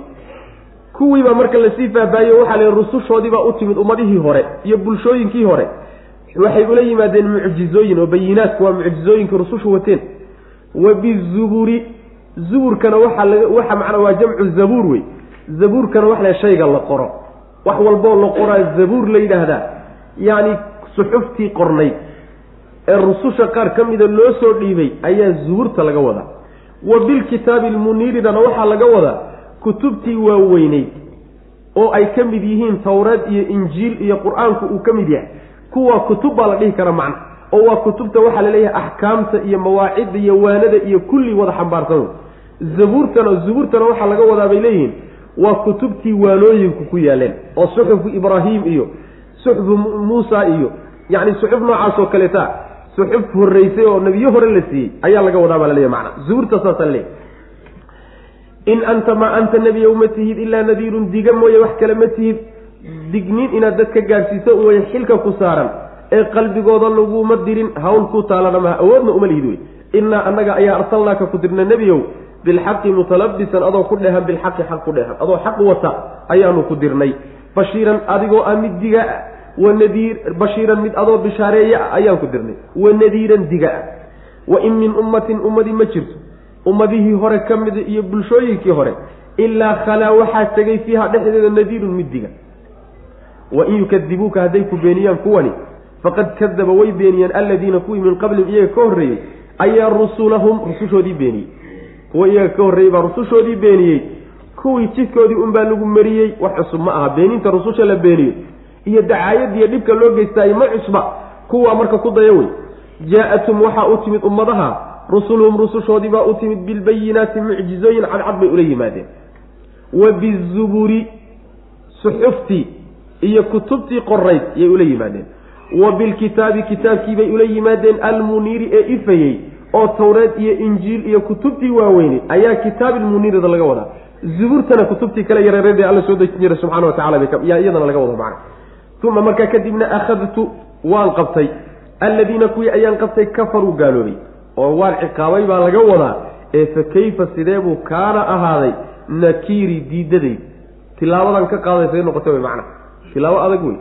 Kuwiibaa marka la sii faahfaahiyo waxaa la rusushoodiibaa u timid ummadihii hore iyo bulshooyinkii hore. Waxay ula yimaadeen mucjizooyin oo bayinaadku waa mucjizooyinkii rusushu wateen. Wa bizuburi zuburkana waxaa laga waxa macnaa waa jamcu zabuur wey zabuurkana wax le shayga la qoro. Wax walboo la qoraa zabuur la yidhaahdaa. Yacni suxuftii qornayd ee rususha qaar ka mida loo soo dhiibay ayaa zuburta laga wadaa wa bilkitaabi almuniiridana waxaa laga wadaa kutubtii waaweyneyd. Oo ay ka mid yihiin towreed iyo injiil iyo qur'aanku uu ka mid yahay. Kuwa kutub baa la dhihi karaa macna. Oo waa kutubta waxaa la leeyahay axkaamta iyo mawaacidda iyo waanada iyo kulli wada xambaarsan zabuurtana zubuurtana waxaa laga wadaa bay leeyihiin waa kutubtii waanooyinku ku yaaleen oo suxufu ibraahim iyo suxufu muusa iyo yacni suxuf noocaas oo kaleeta suxuf horreysay oo nebiyo hore la siiyey ayaa laga wadaa baa laleeyahy macna. Zubuurta saasaa laleeyahy in anta maa anta nebiya uma tihid ilaa nadiirun diga mooye wax kale ma tihid. Digniin inaad dadka gaadhsiiso way xilka ku saaran ee qalbigooda laguma dirin hawl ku taalana maha awoodna uma lihid wey innaa annaga ayaa arsalnaaka ku dirna nebiyow bilxaqi mutalabisan adoo ku dhehan bilxaqi xaq ku dhehan adoo xaq wata ayaanu ku dirnay bashiiran adigoo ah mid diga wa nadiir bashiiran mid adoo bishaareeya ah ayaan ku dirnay wa nadiiran diga ah wa in min ummatin ummadii ma jirto ummadihii hore ka mida iyo bulshooyinkii hore ilaa khalaa waxaa tegay fiiha dhexdeeda nadiirun mid diga wa in yukadibuuka hadday ku beeniyaan kuwani faqad kadaba way beeniyeen alladiina kuwii min qablihim iyaga ka horreeyey ayaa rusulahum rusushoodii beeniyey kuwa iyaga ka horreeyey baa rusushoodii beeniyey. Kuwii jidkoodii unbaa lagu mariyey wax cusub ma aha. Beeninta rususha la beeniyo. Iyo dacaayadiiyo dhibka loo geystaayey ma cusba. Kuwaa marka ku daya wey. Jaa-atum waxaa u timid ummadaha. Rusuluhum rusushoodii baa u timid bilbayinaati mucjizooyin cadcad bay ula yimaadeen. Wa bizuburi suxuftii iyo kutubtii qorayd yay ula yimaadeen. Wa bilkitaabi kitaabkiibay ula yimaadeen. Almuniiri ee ifayey oo towreed iyo injiil iyo kutubtii waaweyney ayaa kitaabilmuniirida laga wadaa. Zuburtana kutubtii kale yareereedee alla soo dejin jiray subxana wa tacala iyadana laga wado macna uma markaa kadibna akhadtu waan qabtay. Alladiina kuwii ayaan qabtay kafaruu gaaloobay oo waan ciqaabay baa laga wadaa ee fa kayfa sidee buu kaana ahaaday? Nakiiri diidaday tilaabadan ka qaadaysay noqotay way macna. Tilaabo adag wey.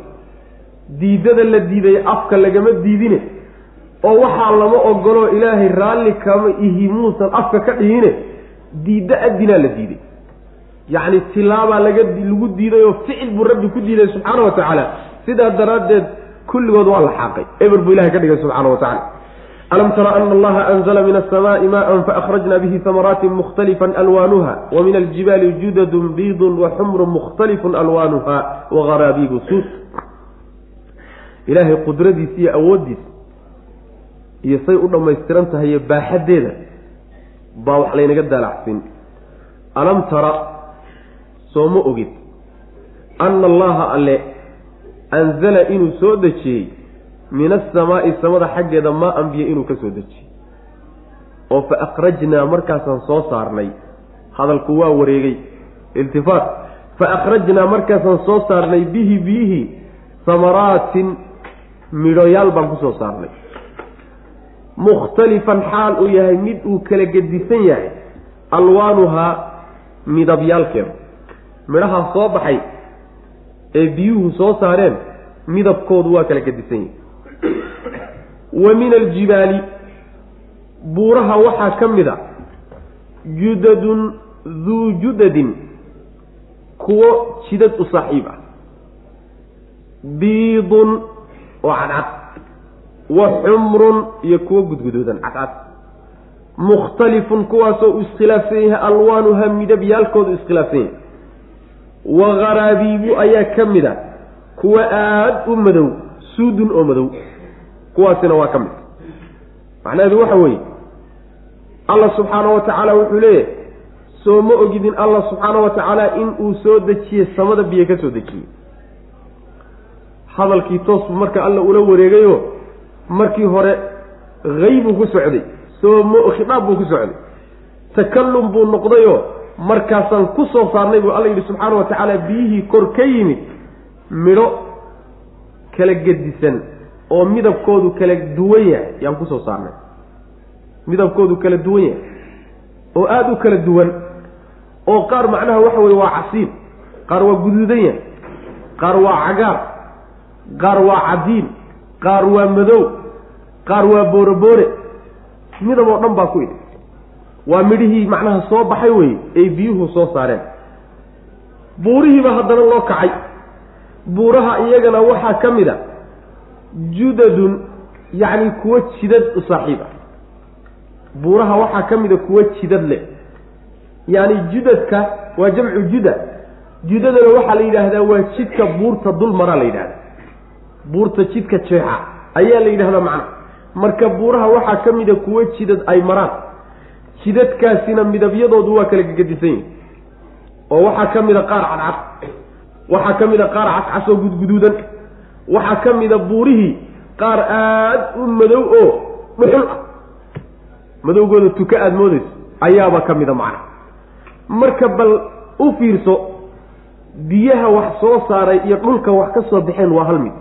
Diidada la diiday afka lagama diidine oo waxaa lama ogoloo ilaahay raalli kama ihi muusan afka ka dhihine diiddo adinaa la diiday. Yacni tilaabaa laga lagu diiday oo ficil buu rabbi ku diiday subxaana wa tacaala. Sidaa daraaddeed kulligood waa la xaaqay. Eber buu ilahay ka dhigay subxaana wa tacala alam tara ana allaha anzla min asamaai maan faakhrajna bihi hamaraatin mukhtalifan alwaanuha wa min aljibaali judadun biidun wa xumrun mukhtalifun alwaanuha wagaraabiibu suud. Ilaahay qudradiisa iyo awooddiisa iyo say u dhammaystiran tahay baaxaddeeda baa wax laynaga daalacsin. Alam tara soo ma ogid anna allaha alle anzala inuu soo dejiyey min asamaa'i samada xaggeeda maa anbiya inuu ka soo dejiyey. Oo fa akhrajnaa markaasaan soo saarnay hadalku waa wareegay iltifaat fa akhrajnaa markaasaan soo saarnay bihi biyihii samaraatin midhoyaal baan ku soo saarnay mukhtalifan xaal uu yahay mid uu kala gedisan yahay. Alwaanuhaa midabyaalkeeda midhaha soo baxay ee biyuhu soo saareen midabkoodu waa kala gedisan yahay. Wa min aljibaali buuraha waxaa ka mid a judadun duu judadin kuwo jidad u saaxiib ah. Biidun oo cadcad wa xumrun iyo kuwo gudguduudan cadcad. Mukhtalifun kuwaasoo iskhilaafsan yahay alwaanuha midabyaalkoodu iskhilaafsan yahay. Wa gharaabiibu ayaa ka mid a kuwa aada u madow suudun oo madow kuwaasina waa ka mid. Macnaheedu waxa weeye allah subxaana wa tacaala wuxuu leeyahay soo ma ogidin allah subxaana wa tacaala in uu soo dejiyey samada biyo ka soo dejiyey. Hadalkii toos buu marka alla ula wareegayo markii hore haybuu ku socday soo mo khitaab buu ku socday. Takallum buu noqdayoo markaasaan ku soo saarnay buu alla yidhi subxaana wa tacaala biyihii kor ka yimid midho kala gedisan oo midabkoodu kala duwan yahay. Yaan ku soo saarnay. Midabkoodu kala duwan yahay oo aada u kala duwan oo qaar macnaha waxa weye waa casiib qaar waa guduudan yahay qaar waa cagaar qaar waa cadiin qaar waa madow qaar waa boore. Midab oo dhan baa ku idhi waa midhihii macnaha soo baxay weye ay biyuhu soo saareen. Buurihiiba haddana loo kacay. Buuraha iyagana waxaa ka mid a judadun yacni kuwo jidad u saaxiib ah. Buuraha waxaa ka mid a kuwo jidad leh. Yacni judadka waa jamcu juda. Judadana waxaa la yidhaahdaa waa jidka buurta dul maraa la yidhahda buurta jidka jeexa. Ayaa la yidhahdaa macna marka buuraha waxaa ka mida kuwo jidad ay maraan. Jidadkaasina midabyadoodu waa kala gegedisan yihiin oo waxaa ka mida qaar cadcad. Waxaa ka mida qaar cascas oo gudguduudan. Waxaa ka mida buurihii qaar aada u madow oo dhuxul ah. Madowgooda tuka aada moodeyso ayaaba ka mida macna marka bal u fiirso biyaha wax soo saaray iyo dhulka wax ka soo baxeen waa hal mid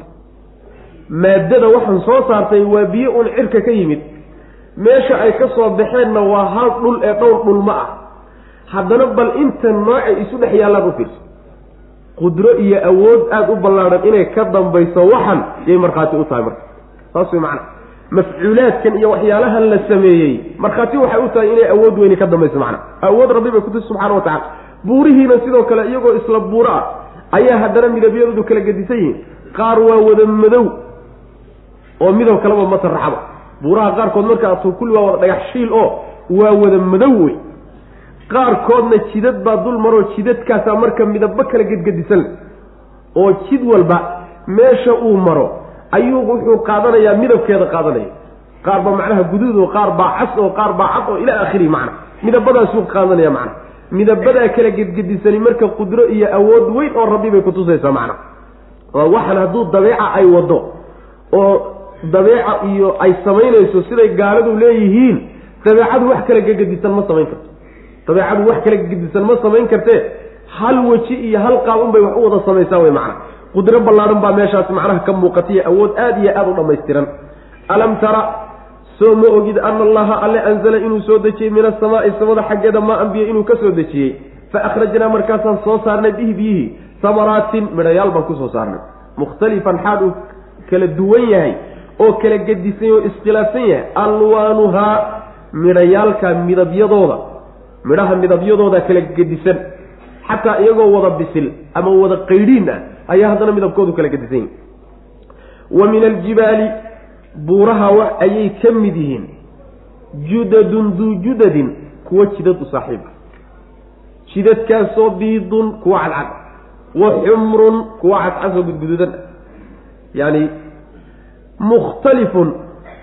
maaddada waxaan soo saartay waa biyo un cirka ka yimid. Meesha ay ka soo baxeenna waa hal dhul ee dhowr dhul ma ah. Haddana bal inta noocay isu dhex yaallaan u fiirso. Qudro iyo awood aada u ballaadhan inay ka dambayso waxan yay markhaati u tahay marka. Saas way macana mafcuulaadkan iyo waxyaalahan la sameeyey markhaati waxay u tahay inay awood weyni ka dambayso macna. Awood rabbi bay kutusi subxana wa tacala buurihiina sidoo kale iyagoo isla buuro ah ayaa haddana midabyadoodu kala gedisan yihiin. Qaar waa wada madow oo midab kaleba ma saraxaba buuraha qaarkood markaa kulli waa wada dhagax shiil oo waa wada madow wey qaarkoodna jidad baa dul maroo jidadkaasaa marka midabo kala gedgedisan. Oo jid walba meesha uu maro ayuu wuxuu qaadanayaa midabkeeda qaadanaya. Qaar baa macnaha guduud oo qaar baa cas oo qaar baa cad oo ilaa aakhirihi macna. Midabadaasuu qaadanaya macna. Midabadaa kala gedgedisani marka qudro iyo awood weyn oo rabbi bay kutusaysaa macna. Oo waxan hadduu dabeeca ay wado oo dabeeca iyo ay samaynayso siday gaaladu leeyihiin dabeecadu wax kala gegedisan ma samayn karto. Dabeecadu wax kala gegedisan ma samayn kartee hal weji iyo hal qaab unbay wax u wada samaysaa wey macna qudro ballaadhan baa meeshaas macnaha ka muuqataiyo awood aada iyo aada u dhammaystiran. Alam tara soo ma ogid ana allaha alle anzala inuu soo dejiyey min asamaai samada xaggeeda maa anbiya inuu ka soo dejiyey. Fa akhrajnaa markaasaan soo saarnay bihi biyihii samaraatin midhayaal baan ku soo saarnay. Mukhtalifan xaal uu kala duwan yahay oo kala gedisan yahy oo iskhilaafsan yahay alwaanuhaa midhayaalka midabyadooda midhaha midabyadooda kala gedisan. Xataa iyagoo wada bisil ama wada qaydhiin ah ayaa haddana midabkoodu kala gedisan yihiin wa min aljibaali buuraha ayay ka mid yihiin. Judadun duu judadin kuwa jidad u saaxiiba jidadkaasoo biidun kuwa cadcad. Wa xumrun kuwa cadcasoo gudguduudan yaani mukhtalifun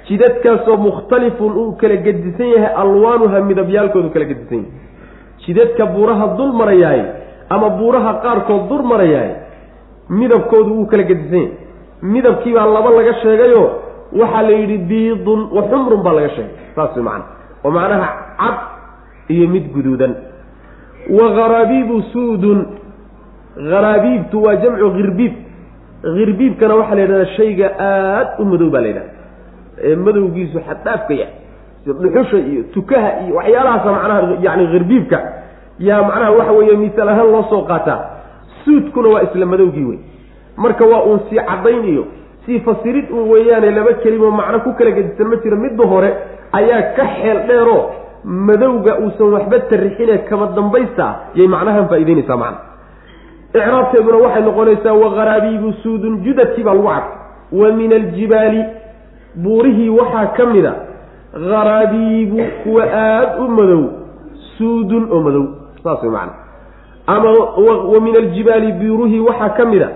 jidadkaasoo mukhtalifun uu kala gedisan yahay alwaanuha midabyaalkoodu kala gedisan yahay. Jidadka buuraha dul marayaay ama buuraha qaarkood dul marayaay midabkoodu wuu kala gedisan yahay. Midabkiibaa laba laga sheegayo waxaa la yidhi biidun wa xumrun baa laga sheegay. Saas way macana oo macnaha cad iyo mid guduudan. Wa haraabiibu suudun. Haraabiibtu waa jamcu hirbiib hirbiibkana waxaa la yidhahdaa shayga aada u madow baa la yidhahda ee madowgiisu xaddhaafka yahay. Dhuxusha iyo tukaha iyo waxyaalahaasa macnaha yani hirbiibka. Yaa macnaha waxa weeye misaal ahaan loo soo qaataa. Suudkuna waa isla madowgii wey marka waa uun sii caddayn iyo sii fasirid uun weeyaane laba kelimo macno ku kala gedisan ma jiro. Midda hore ayaa ka xeel dheero madowga uusan waxba tarixine kama dambaysta yay macnahan faa'idaynaysaa macna icraabteeduna waxay noqonaysaa wakaraabiibu suudun judadkii baa lagu cad wa min aljibaali buurihii waxaa ka mid a haraabiibu kuwa aada u madow suudun oo madow saas way macana ama wa min aljibaali buurihii waxaa ka mid a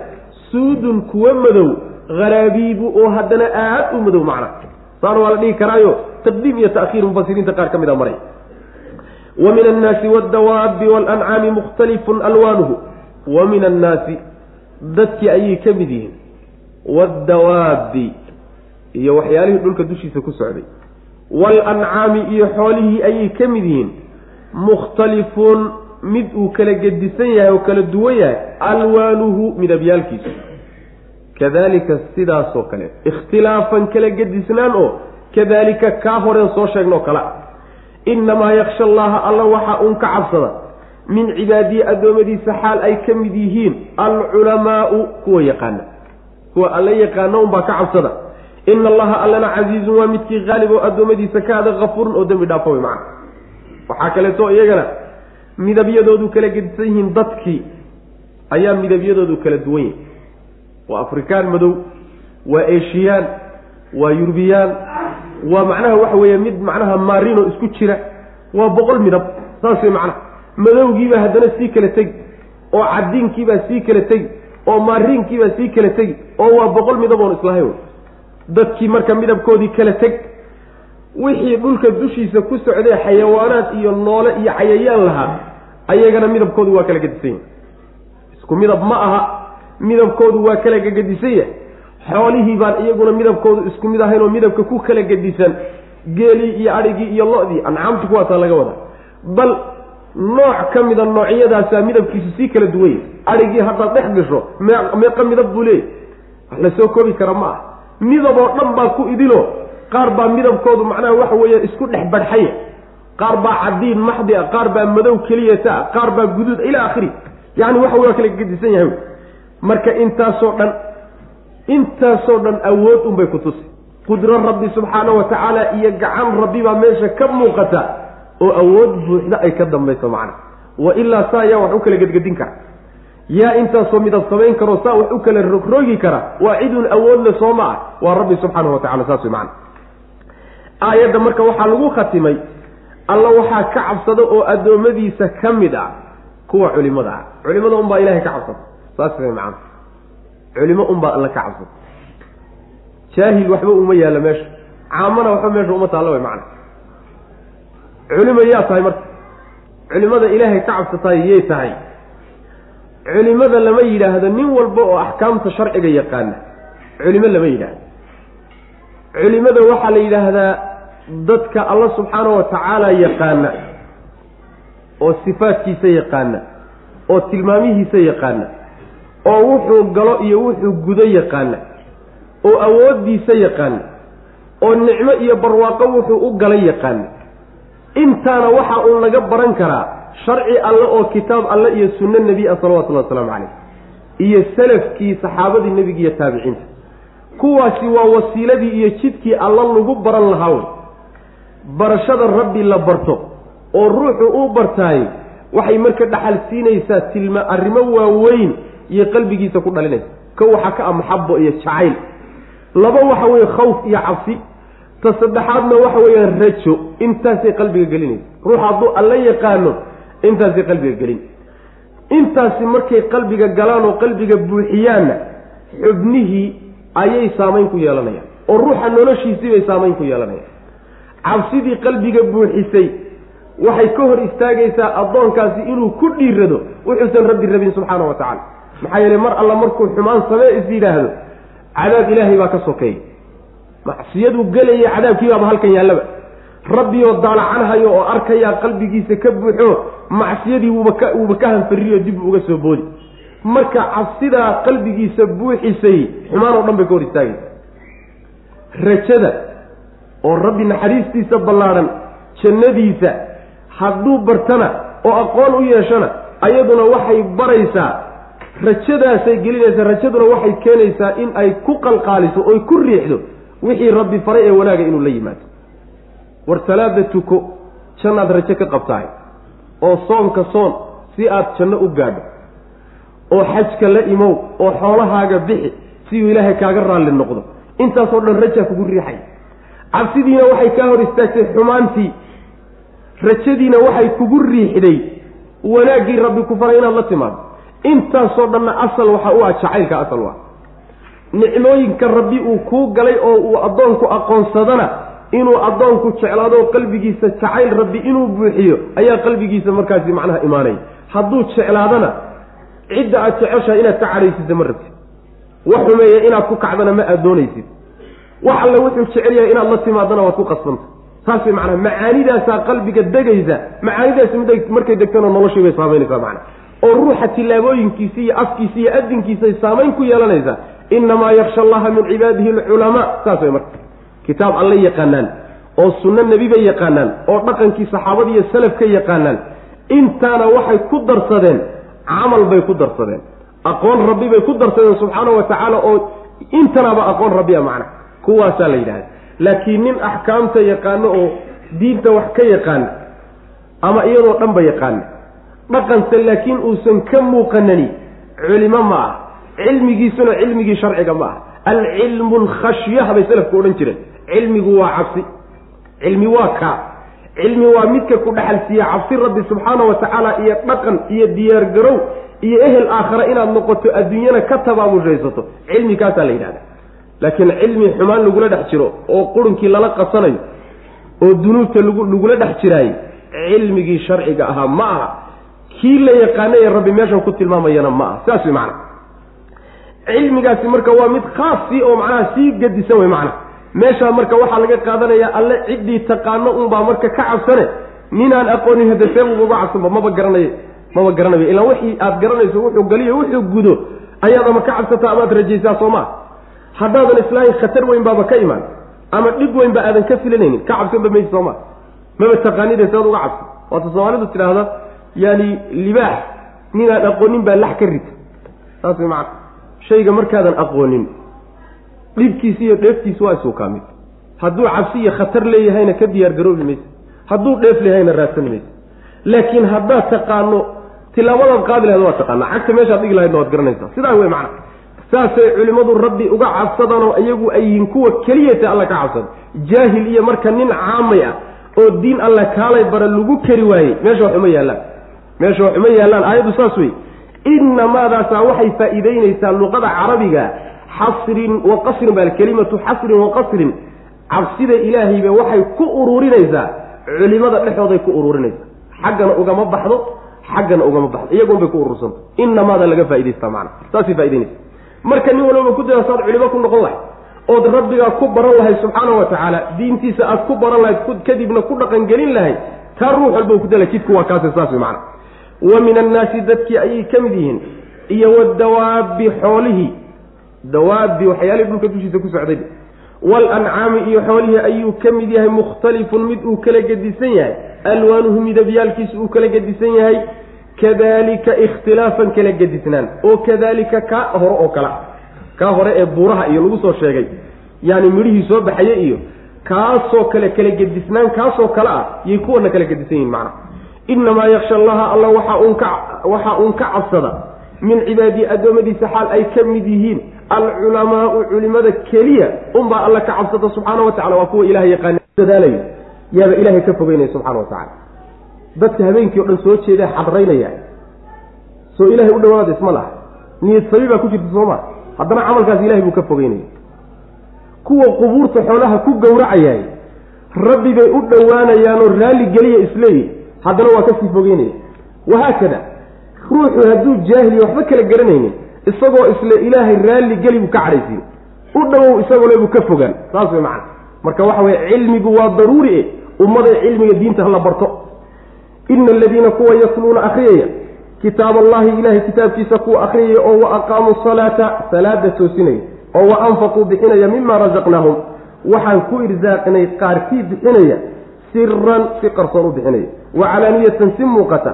suudun kuwa madow haraabiibu oo haddana aad u madow macna saana waa la dhihi karaayo taqdiim iyo ta'khiir mufasiriinta qaar ka mid a maray wa min annaasi waddawaabi waalancaami mukhtalifun alwaanuhu wa min annaasi dadkii ayay ka mid yihiin. Waddawaabi iyo waxyaalihii dhulka dushiisa ku socday. Waalancaami iyo xoolihii ayay ka mid yihiin. Mukhtalifun mid uu kala gedisan yahay oo kala duwan yahay alwaanuhu midabyaalkiisu kadalika sidaasoo kale ikhtilaafan kala gedisnaan oo kadalika kaa horeen soo sheegnoo kale innamaa yaksha allaha alla waxaa uun ka cabsada min cibaadiyi addoommadiisa xaal ay ka mid yihiin alculamaau kuwa yaqaana. Kuwa alla yaqaana unbaa ka cabsada. Ina allaha allana casiizun waa midkii haalib oo addoommadiisa ka hada kafuurun oo dembi dhaafo wey macana waxaa kaleeto iyagana midabyadoodu kala gedisan yihiin dadkii. Ayaa midabyadoodu kala duwan yahi waa afrikaan madow waa eshiyaan waa yurubiyaan waa macnaha waxa weeye mid macnaha maarino isku jira waa boqol midab saas macnaha madowgiibaa haddana sii kala tegi oo cadiinkiibaa sii kala tegi oo maariinkiibaa sii kala tegi oo waa boqol midab oon islahay wey. Dadkii marka midabkoodii kala teg wixii dhulka dushiisa ku socday xayawaanaad iyo noole iyo cayayaan lahaa ayagana midabkoodu waa kala gedisan yahay. Isku midab ma aha midabkoodu waa kala gegedisan yahay. Xoolihii baan iyaguna midabkoodu isku mid ahayn oo midabka ku kala gedisan geelii iyo adhigii iyo lo-dii ancaamtu kuwaasaa laga wadaa. Bal nooc ka mida noocyadaasaa midabkiisu sii kala duwan yahay adhigii haddaad dhex gasho meeqa midab buu leeyay wax la soo koobi kara ma ah. Midab oo dhan baa ku idilo. Qaar baa midabkoodu macnaha waxa weeye isku dhex badhxaya qaar baa cadiin maxdi a qaar baa madow keliyata qaar baa guduud ilaa akhiri yani waxa waa kala gedisan yahay. Marka intaasoo dhan intaasoo dhan awood unbay ku tusi. Qudro rabbi subxaana wa tacaala iyo gacan rabbi baa meesha ka muuqata oo awood buuxda ay ka dambayso macna. Wa ilaa saa yaa wax u kala gedgedin kara. Yaa intaasoo midab samayn karo saa wax u kala rogrogi kara waa cidun awoodle soo ma ah. Waa rabbi subxaanahu wa tacala saas wey macana aayadda marka waxaa lagu khatimay alla waxaa ka cabsada oo addoommadiisa ka mid ah kuwa culimada ah. Culimada unbaa ilahay ka cabsada saas way macana culimo unbaa alla ka cabsada jaahil waxba uma yaalla meesha. Caamana waxba meesha uma taalla way macana culimo yaa tahay marka. Culimada ilaahay ka cabsataay yay tahay. Culimada lama yidhaahdo nin walba oo axkaamta sharciga yaqaana. Culimo lama yidhaahdo. Culimada waxaa la yidhaahdaa dadka alla subxaana wa tacaala yaqaana oo sifaadkiisa yaqaana oo tilmaamihiisa yaqaana oo wuxuu galo iyo wuxuu gudo yaqaana oo awooddiisa yaqaana oo nicmo iyo barwaaqo wuxuu u gala yaqaana intaana waxa uun laga baran karaa sharci alle oo kitaab alle iyo sunno nebi ah salawatullahi wasalaamu calayh. Iyo salafkii saxaabadii nebiga iyo taabiciinta. Kuwaasi waa wasiiladii iyo jidkii alla lagu baran lahaa wey. Barashada rabbi la barto oo ruuxu u bartaay waxay marka dhaxal siinaysaa tilma arrimo waaweyn iyo qalbigiisa ku dhalinaysa. Ko waxaa ka ah maxabo iyo jacayl. Laba waxa weeye khawf iyo cabsi ta saddexaadna waxa weeyaan rajo intaasay qalbiga gelinaysa ruux hadduu alla yaqaano intaasay qalbiga gelin. Intaasi markay qalbiga galaan oo qalbiga buuxiyaanna xubnihii ayay saamayn ku yeelanayaan. Oo ruuxa noloshiisii bay saamayn ku yeelanayaan. Cabsidii qalbiga buuxisay waxay ka hor istaagaysaa addoonkaasi inuu ku dhiirado wuxuusan rabbi rabin subxaana wa tacala maxaa yeeley mar alla markuu xumaan samee is yidhaahdo cadaab ilaahay baa ka sokeeyey macsiyaduu gelaya cadaabkiibaaba halkan yaallaba. Rabbioo daalacanhayo oo arkayaa qalbigiisa ka buuxo macsiyadii wuuba ka wuuba ka hanfariyo dib uga soo boodi. Marka cabsidaa qalbigiisa buuxisay xumaan oo dhan bay ka hor istaagaysa rajada oo rabbi naxariistiisa ballaadhan jannadiisa hadduu bartana oo aqoon u yeeshana ayaduna waxay baraysaa rajadaasay gelinaysaa rajaduna waxay keenaysaa in ay ku qalqaaliso oy ku riixdo wixii rabbi faray ee wanaaga inuu la yimaado. War salaada tuko jannaad rajo ka qabtahay oo soonka soon si aad janno u gaadho oo xajka la imow oo xoolahaaga bixi si uu ilaahay kaaga raalli noqdo. Intaasoo dhan rajaa kugu riixay. Cabsidiina waxay kaa hor istaagtay xumaantii. Rajadiina waxay kugu riixday wanaaggii rabbi ku faray inaad la timaado intaasoo dhanna asal waxa u ah jacaylka asal ah nicmooyinka rabbi uu kuu galay oo uu addoonku aqoonsadana inuu addoonku jeclaado qalbigiisa jacayl rabbi inuu buuxiyo ayaa qalbigiisa markaasi macnaha imaanaya hadduu jeclaadana cidda aad jeceshahay inaad ka cadhaysisa ma rabtid. Wax xumeeya inaad ku kacdana ma aad doonaysid. Wax alle wuxuu jecel yahay inaad la timaadana waad ku qasbanta. Saas way macnaha macaanidaasaa qalbiga degaysa macaanidaasi mid markay degtana noloshii bay saamaynaysaa macana oo ruuxa tillaabooyinkiisi iyo afkiisi iyo adinkiisay saamayn ku yeelanaysaa inamaa yaksha allaha min cibaadihi alculamaa saas way marka kitaab alle yaqaanaan oo sunno nebi bay yaqaanaan oo dhaqankii saxaabada iyo salafka yaqaanaan intaana waxay ku darsadeen camal bay ku darsadeen aqoon rabbi bay ku darsadeen subxaana wa tacaala oo intanaaba aqoon rabbi a macna kuwaasaa la yidhahda laakiin nin axkaamta yaqaano oo diinta wax ka yaqaana ama iyadoo dhanba yaqaana dhaqanse laakiin uusan ka muuqanani culimo ma ah cilmigiisuna cilmigii sharciga ma ah alcilmu alkhashyah bay salafku odhan jireen. Cilmigu waa cabsi. Cilmi waa kaa. Cilmi waa midka ku dhexalsiiya cabsi rabbi subxaana wa tacaala iyo dhaqan iyo diyaargarow iyo ehel aakhare inaad noqoto adduunyana ka tabaabushaysato. Cilmi kaasaa la yidhahda laakiin cilmi xumaan lagula dhex jiro oo qurunkii lala qasanayo oo dunuubta lagula dhex jiraayo cilmigii sharciga ahaa ma aha. Kii la yaqaana ee rabbi meeshan ku tilmaamayana ma aha. Saas wey macana cilmigaasi marka waa mid khaasi oo macnaha sii gadisan wey macana meeshaa marka waxaa laga qaadanayaa alle ciddii taqaano unbaa marka ka cabsane ninaan aqoonin hade seebuuba cabsanba maba garanayo maba garanayo ilaa wixii aad garanayso wuxuu galiyo wuxuu gudo. Ayaad ama ka cabsataa amaad rajaysaa soo maa haddaadan islaahin khatar weyn baaba ka imaan ama dhib weyn ba aadan ka filanaynin ka cabsanba maysi soo maa maba taqaanide sead uga cabsan. Waata soomaalidu tidhaahda yaani libaax ninaan aqoonin baa lax ka rita. Saas way macana shayga markaadan aqoonin dhibkiisi iyo dheeftiisi waa isuu hadduu cabsi iyo khatar leeyahayna ka diyaar garoobi mayse hadduu dheef leeyahayna raadsan mayse laakiin haddaad taqaano tilaabadaad qaadi lahayd waad taqaanaa. Cagta meeshaad dhigi lahaydna waad garanaysaa sidaa wey macna. Saasay culimmadu rabbi uga cabsadanoo iyagu ay yihiin kuwa keliyata alla ka cabsada. Jaahil iyo marka nin caamay ah oo diin alle kaalay bara lagu kari waayey meesha wax uma yaallaan meesha wax uma yaallaan aayaddu saas wey inamaadaasaa waxay faa'iideynaysaa luqada carabiga xasrin wa qasrin baa kelimatu xasrin wa qasrin. Cabsida ilaahayba waxay ku ururinaysaa culimada dhexooday ku ururinaysaa. Xaggana ugama baxdo xaggana ugama baxdo. Iyagunbay ku urursanta inamaada laga faa'idaystaa macana saasay faa'idaynaysa marka nin walbaba ku daya saad culimo ku noqon lahay ood rabbigaa ku baran lahayd subxaana wa tacaala diintiisa aad ku baran lahayd kadibna ku dhaqangelin lahayd taa ruux walba ku dala jidku waa kaase saas wey macana wa min annaasi dadkii ayay ka mid yihiin. Iyo wadawaabi xoolihii dawaabi waxyaalihii dhulka dushiisa ku socday. Walancaami iyo xoolihii ayuu ka mid yahay mukhtalifun mid uu kala gedisan yahay. Alwaanuhu midabyaalkiisu uu kala gedisan yahay. Kadalika ikhtilaafan kala gedisnaan. Oo kadalika kaa hore oo kala. Kaa hore ee buuraha iyo lagu soo sheegay. Yaani midhihii soo baxaye iyo kaasoo kale kala gedisnaan kaasoo kale ah yay kuwana kala gedisan yihiin macna inamaa yaksha allaha alla waxa uun ka cabsada min cibaadii addoommadiisa xaal ay ka mid yihiin alculamaau culimada keliya unbaa alla ka cabsada subxaana wa tacala waa kuwa ilahay yaqaana dadaalayo yaaba ilahay ka fogeynaya subxana wa tacala dadka habeenkii o dhan soo jeeda xadraynaya soo ilahay u dhawaada isma laha niyad sabi baa ku jirta sooma haddana camalkaas ilahay buu ka fogeynaya kuwa qubuurta xoolaha ku gowracayay rabbi bay u dhowaanayaanoo raalli geliya isleeyihi haddana waa ka sii fogeynaya wahaakada ruuxu hadduu jaahiliya waxba kala garanaynin isagoo isle ilaahay raalli geli buu ka cadhaysiin u dhowow isagoo le buu ka fogaan. Saas way macana marka waxa weye cilmigu waa daruuri e ummaday cilmiga diinta hala barto. Ina aladiina kuwa yatluuna akhriyaya kitaab allahi ilahay kitaabkiisa kuwa akhriyaya oo wa aqaamuu salaata salaada toosinaya oo wa anfaquu bixinaya mima rasaqnaahum waxaan ku irsaaqnay qaarkii bixinaya siran si qarsoon u bixinaya wa calaaniyatan si muuqata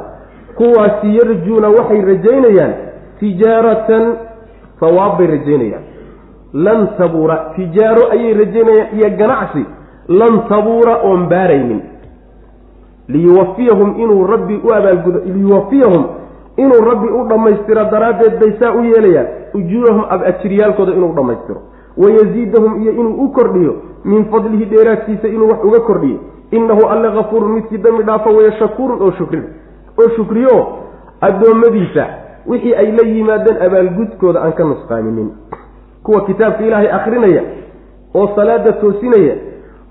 kuwaasi yarjuuna waxay rajaynayaan tijaaratan sawaab bay rajaynayaan. Lan tabuura tijaaro ayay rajaynayaan iyo ganacsi lan tabuura oon baaraynin. Liyuwafiyahum inuu rabbi u abaalgudo liyuwafiyahum inuu rabbi u dhammaystiro daraaddeed bay saa u yeelayaan ujuurahum ab ajiryaalkooda inuu dhammaystiro wayaziidahum iyo inuu u kordhiyo min fadlihi dheeraadkiisa inuu wax uga kordhiyo. Innahu alle kafuurun midkii dambi dhaafa waya shakuurun oo shukrin. Oo shukriyo addoommadiisa wixii ay la yimaadeen abaalgudkooda aan ka nusqaaminin. Kuwa kitaabka ilaahay akrinaya oo salaada toosinaya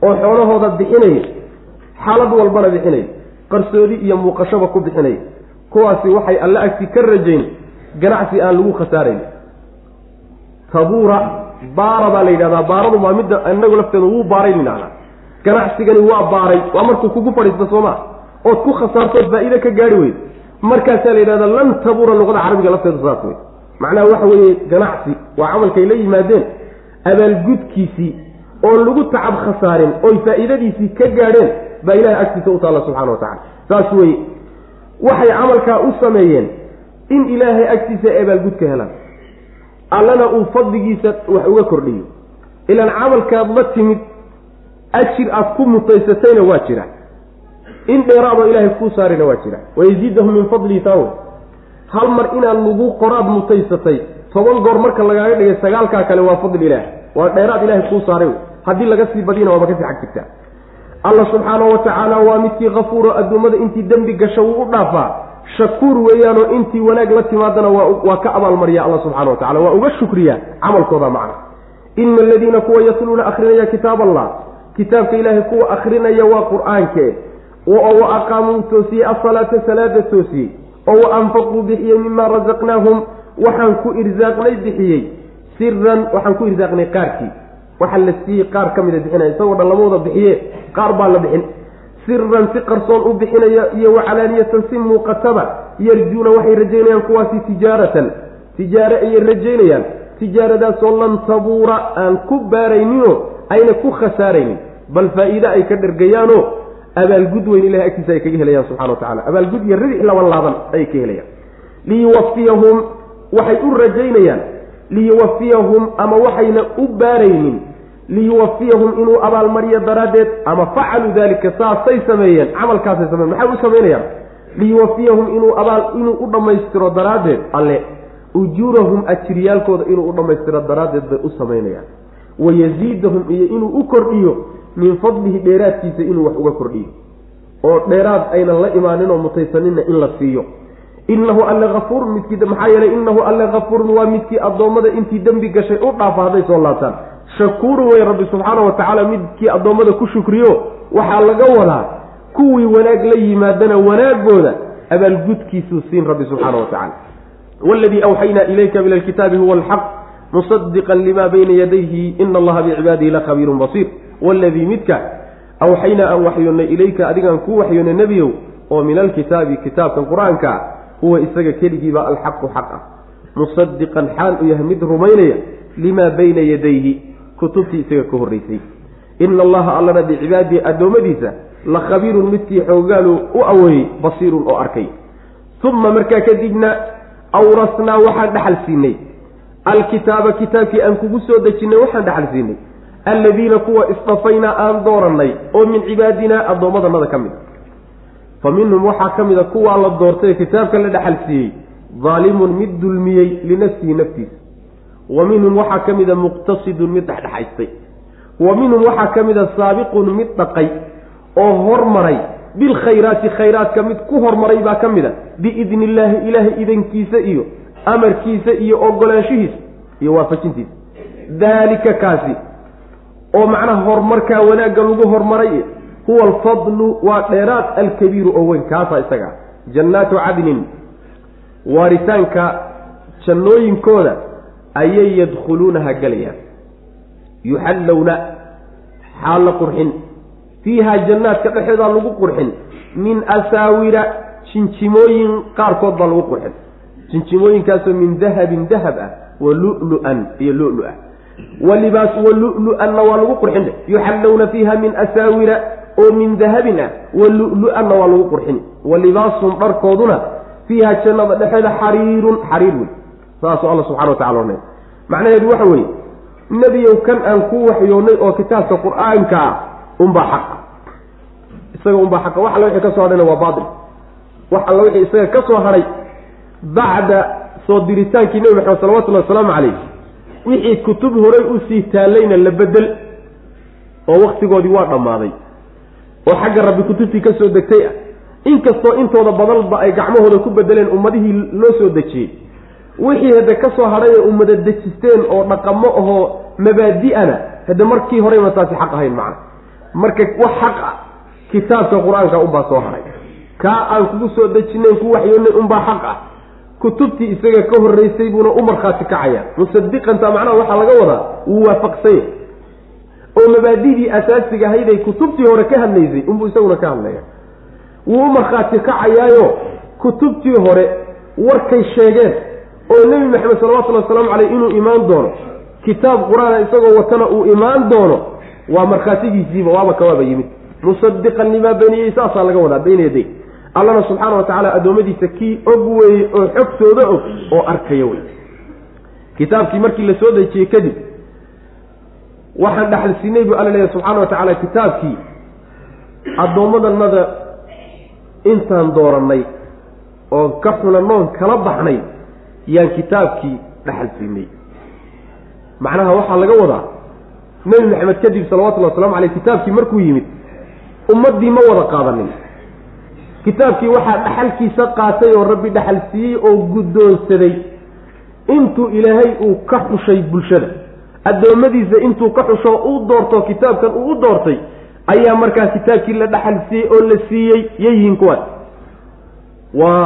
oo xoolahooda bixinaya xaalad walbana bixinaya qarsoodi iyo muuqashaba ku bixinaya. Kuwaasi waxay alle agti ka rajayn ganacsi aan lagu khasaarayn. Tabuura baara baa la yidhahdaa baaradu waa midda inagu lafteedu wuu baaray nidhahdaa ganacsigani waa baaray waa markuu kugu fadhiista soo maa ood ku khasaartood faa-iide ka gaari weyd. Markaasaa la yidhahda lan tabuura luqada carabiga lafteeda saas wey macnaha waxa weeye ganacsi waa camalkay la yimaadeen. Abaalgudkiisii oon lagu tacab khasaarin oy faa'iidadiisii ka gaadheen baa ilahay agtiisa u taalla subxana wa tacala saas weye waxay camalkaa u sameeyeen in ilaahay agtiisa abaalgud ka helaan allana uu fadligiisa wax uga kordhiyo. Ilaan camalkaad la timid ajir aad ku mutaysatayna waa jira. In dheeraadoo ilaahay kuu saarina waa jira. Wayaziidahum min fadlihi taawe hal mar inaan lagu qoraad mutaysatay toban goor marka lagaaga dhigay sagaalkaa kale waa fadli ilaah. Waa dheeraad ilaahay kuu saaray. Haddii laga sii badiyana waaba ka sii xag jirtaa. Alla subxaanahu wa tacaala waa midkii kafuuro addoommada intii dembi gasho wuu u dhaafaa shakuur weeyaanoo intii wanaag la timaadana waa ka abaalmariya alla subxana wa tacala waa uga shukriyaa camalkooda macna. Ina aladiina kuwa yatluuna akrinaya kitaab allah kitaabka ilaahay kuwa akrinaya waa qur'aanke. Oo wa aqaamuu toosiyey asalaata salaada toosiyey. Oo wa anfaquu bixiyey mimaa rasaqnaahum waxaan ku irsaaqnay bixiyey. Siran waxaan ku irsaaqnay qaarkii. Waxaa la siiyey qaar ka mida bixinaya isagoo dhan lama wada bixiye qaar baa la bixin siran si qarsoon u bixinaya iyo wacalaaniyatan si muuqataba yarjuuna waxay rajaynayaan kuwaasi tijaaratan. Tijaare ayay rajaynayaan. Tijaaradaasoo lan tabuura aan ku baarayninoo ayna ku khasaaraynin. Bal faa-iide ay ka dhergayaanoo abaalgud weyn ilahay agtiisa ay kaga helayaan subxana wa tacala abaalgud iyo ridix laban laaban ayay ka helayaan. Liyuwafiyahum waxay u rajaynayaan. Liyuwafiyahum ama waxayna u baaraynin liyuwafiyahum inuu abaalmariyo daraaddeed ama facaluu dalika saasay sameeyeen camalkaasay sameyen maxay u samaynayaan liyuwafiyahum inuu abaal inuu u dhammaystiro daraaddeed. Alle ujuurahum ajiriyaalkooda inuu u dhammaystiro daraaddeed bay u samaynayaan wayaziidahum iyo inuu u kordhiyo min fadlihi dheeraadkiisa inuu wax uga kordhiyo. Oo dheeraad aynan la imaanin oo mutaysanina in la siiyo. Innahu alle kafuurun midkii maxaa yeelay innahu alle kafuurun waa midkii addoommada intii dembi gashay u dhaafa hadday soo laabtaan shakuurun wey rabbi subxaana wa tacaala midkii addoommada ku shukriyo waxaa laga wadaa kuwii wanaag la yimaadana wanaagooda abaalgudkiisuu siin rabbi subxaana wa tacala waladii awxaynaa ilayka min alkitaabi huwa alxaq musadiqan lima bayna yadayhi ina allaha bicibaadihi la khabiirun basiir. Waladii midka awxaynaa aan waxyoonnay ilayka adigaan kuu waxyoonnay nebiyow oo min alkitaabi kitaabkan qur'aanka ah huwa isaga keligiiba alxaqu xaq ah. Musadiqan xaal u yahay mid rumaynaya limaa bayna yadayhi kutubtii isaga ka horraysay ina allaha allana bicibaadihi addoommadiisa la khabiirun midkii xoogaalu u aweeyey basiirun oo arkay. Uma markaa kadibna awrasnaa waxaan dhaxal siinay. Alkitaaba kitaabkii aan kugu soo dejinnay waxaan dhaxal siinay. Alladiina kuwa isdafaynaa aan doorannay oo min cibaadinaa addoommadanada ka mid fa minhum waxaa ka mid a kuwaa la doortay kitaabka la dhexal siiyey. Daalimun mid dulmiyey linafsihi naftiisa wa minhum waxaa ka mid a muqtasidun mid dhexdhexaystay. Wa minhum waxaa ka mid a saabiqun mid dhaqay oo hormaray. Bilkhayraati khayraadka mid ku hormaray baa ka mid a biidni illaahi ilaahay idankiisa iyo amarkiisa iyo ogolaanshihiisa iyo waafajintiisa. Daalika kaasi oo macnaha horumarkaa wanaagga lagu hormaray huwa alfadlu waa dheeraad alkabiiru oo weyn kaasaa isaga. Jannaatu cadnin waaritaanka jannooyinkooda ayay yadkhuluunaha gelayaan. Yuxallowna xaal la qurxin. Fiihaa jannaadka dhexeedaa lagu qurxin. Min asaawira jinjimooyin qaarkood baa lagu qurxin. Jinjimooyinkaasoo min dahabin dahab ah wa lu-lu-an iyo lu-lu-ah. Walibaas walulu-anna waa lagu qurxin. Yuxallowna fiiha min asaawira oo min dahabin ah walulu-anna waa lagu qurxin. Walibaasum dharkooduna fiiha jannada dhexeeda xariirun xariir wey saasuu alla subxana wa tacala ornay macnaheedu waxa weeye nebiyow kan aan ku waxyoonnay oo kitaabka qur'aanka ah unbaa xaqa isaga unbaa xaqa wax alla wixii ka soo hadhayna waa baatil. Wax alla wixii isaga ka soo hadhay bacda soo diritaankii nebi maxamed salawatullahi wasalaamu calayh wixii kutub horay u sii taallayna la bedel oo waktigoodii waa dhammaaday. Oo xagga rabbi kutubtii ka soo degtay ah inkastoo intooda badanba ay gacmahooda ku bedeleen ummadihii loo soo dejiyey wixii hadde ka soo hadhay ee ummada dejisteen oo dhaqamo ahoo mabaadi'ana hadde markii horeyba taasi xaq ahayn macna. Marka wax xaq ah kitaabka qur'aanka unbaa soo hadhay kaa aan kugu soo dejinayn ku waxyoonay unbaa xaq ah. Kutubtii isaga ka horreysay buuna u markhaati kacaya musadiqanta macnaha waxaa laga wadaa wuu waafaqsanya oo mabaadidii asaasiga ahayday kutubtii hore ka hadlaysay unbuu isaguna ka hadlaya wuu u markhaati kacayaayo kutubtii hore warkay sheegeen oo nebi maxamed salawatullhi wasalaamu caleyh inuu imaan doono kitaab qur'aana isagoo watana uu imaan doono waa markhaatigiisiiba waaba kawaaba yimid. Musadiqan limaa bayniyey saasaa laga wadaa bayna yaday allana subxaana wa tacaala addoommadiisa kii og weeye oo xogtooda og oo arkaya wey kitaabkii markii la soo dejiyey kadib waxaan dhaxal siinay buu alla leeyahy subxaana wa tacaala kitaabkii addoommadanada intaan doorannay oon ka xunanoon kala baxnay yaan kitaabkii dhaxal siinay macnaha waxaa laga wadaa nebi maxamed kadib salawatullahi waslamu caleyh kitaabkii markuu yimid ummaddii ma wada qaadanin. Kitaabkii waxaa dhaxalkiisa qaatay oo rabbi dhaxal siiyey oo guddoonsaday intuu ilaahay uu ka xushay bulshada. Addoommadiisa intuu ka xusho uu doorto kitaabkan uu u doortay ayaa markaa kitaabkii la dhaxal siiyey oo la siiyey yayihiin kuwaas. Waa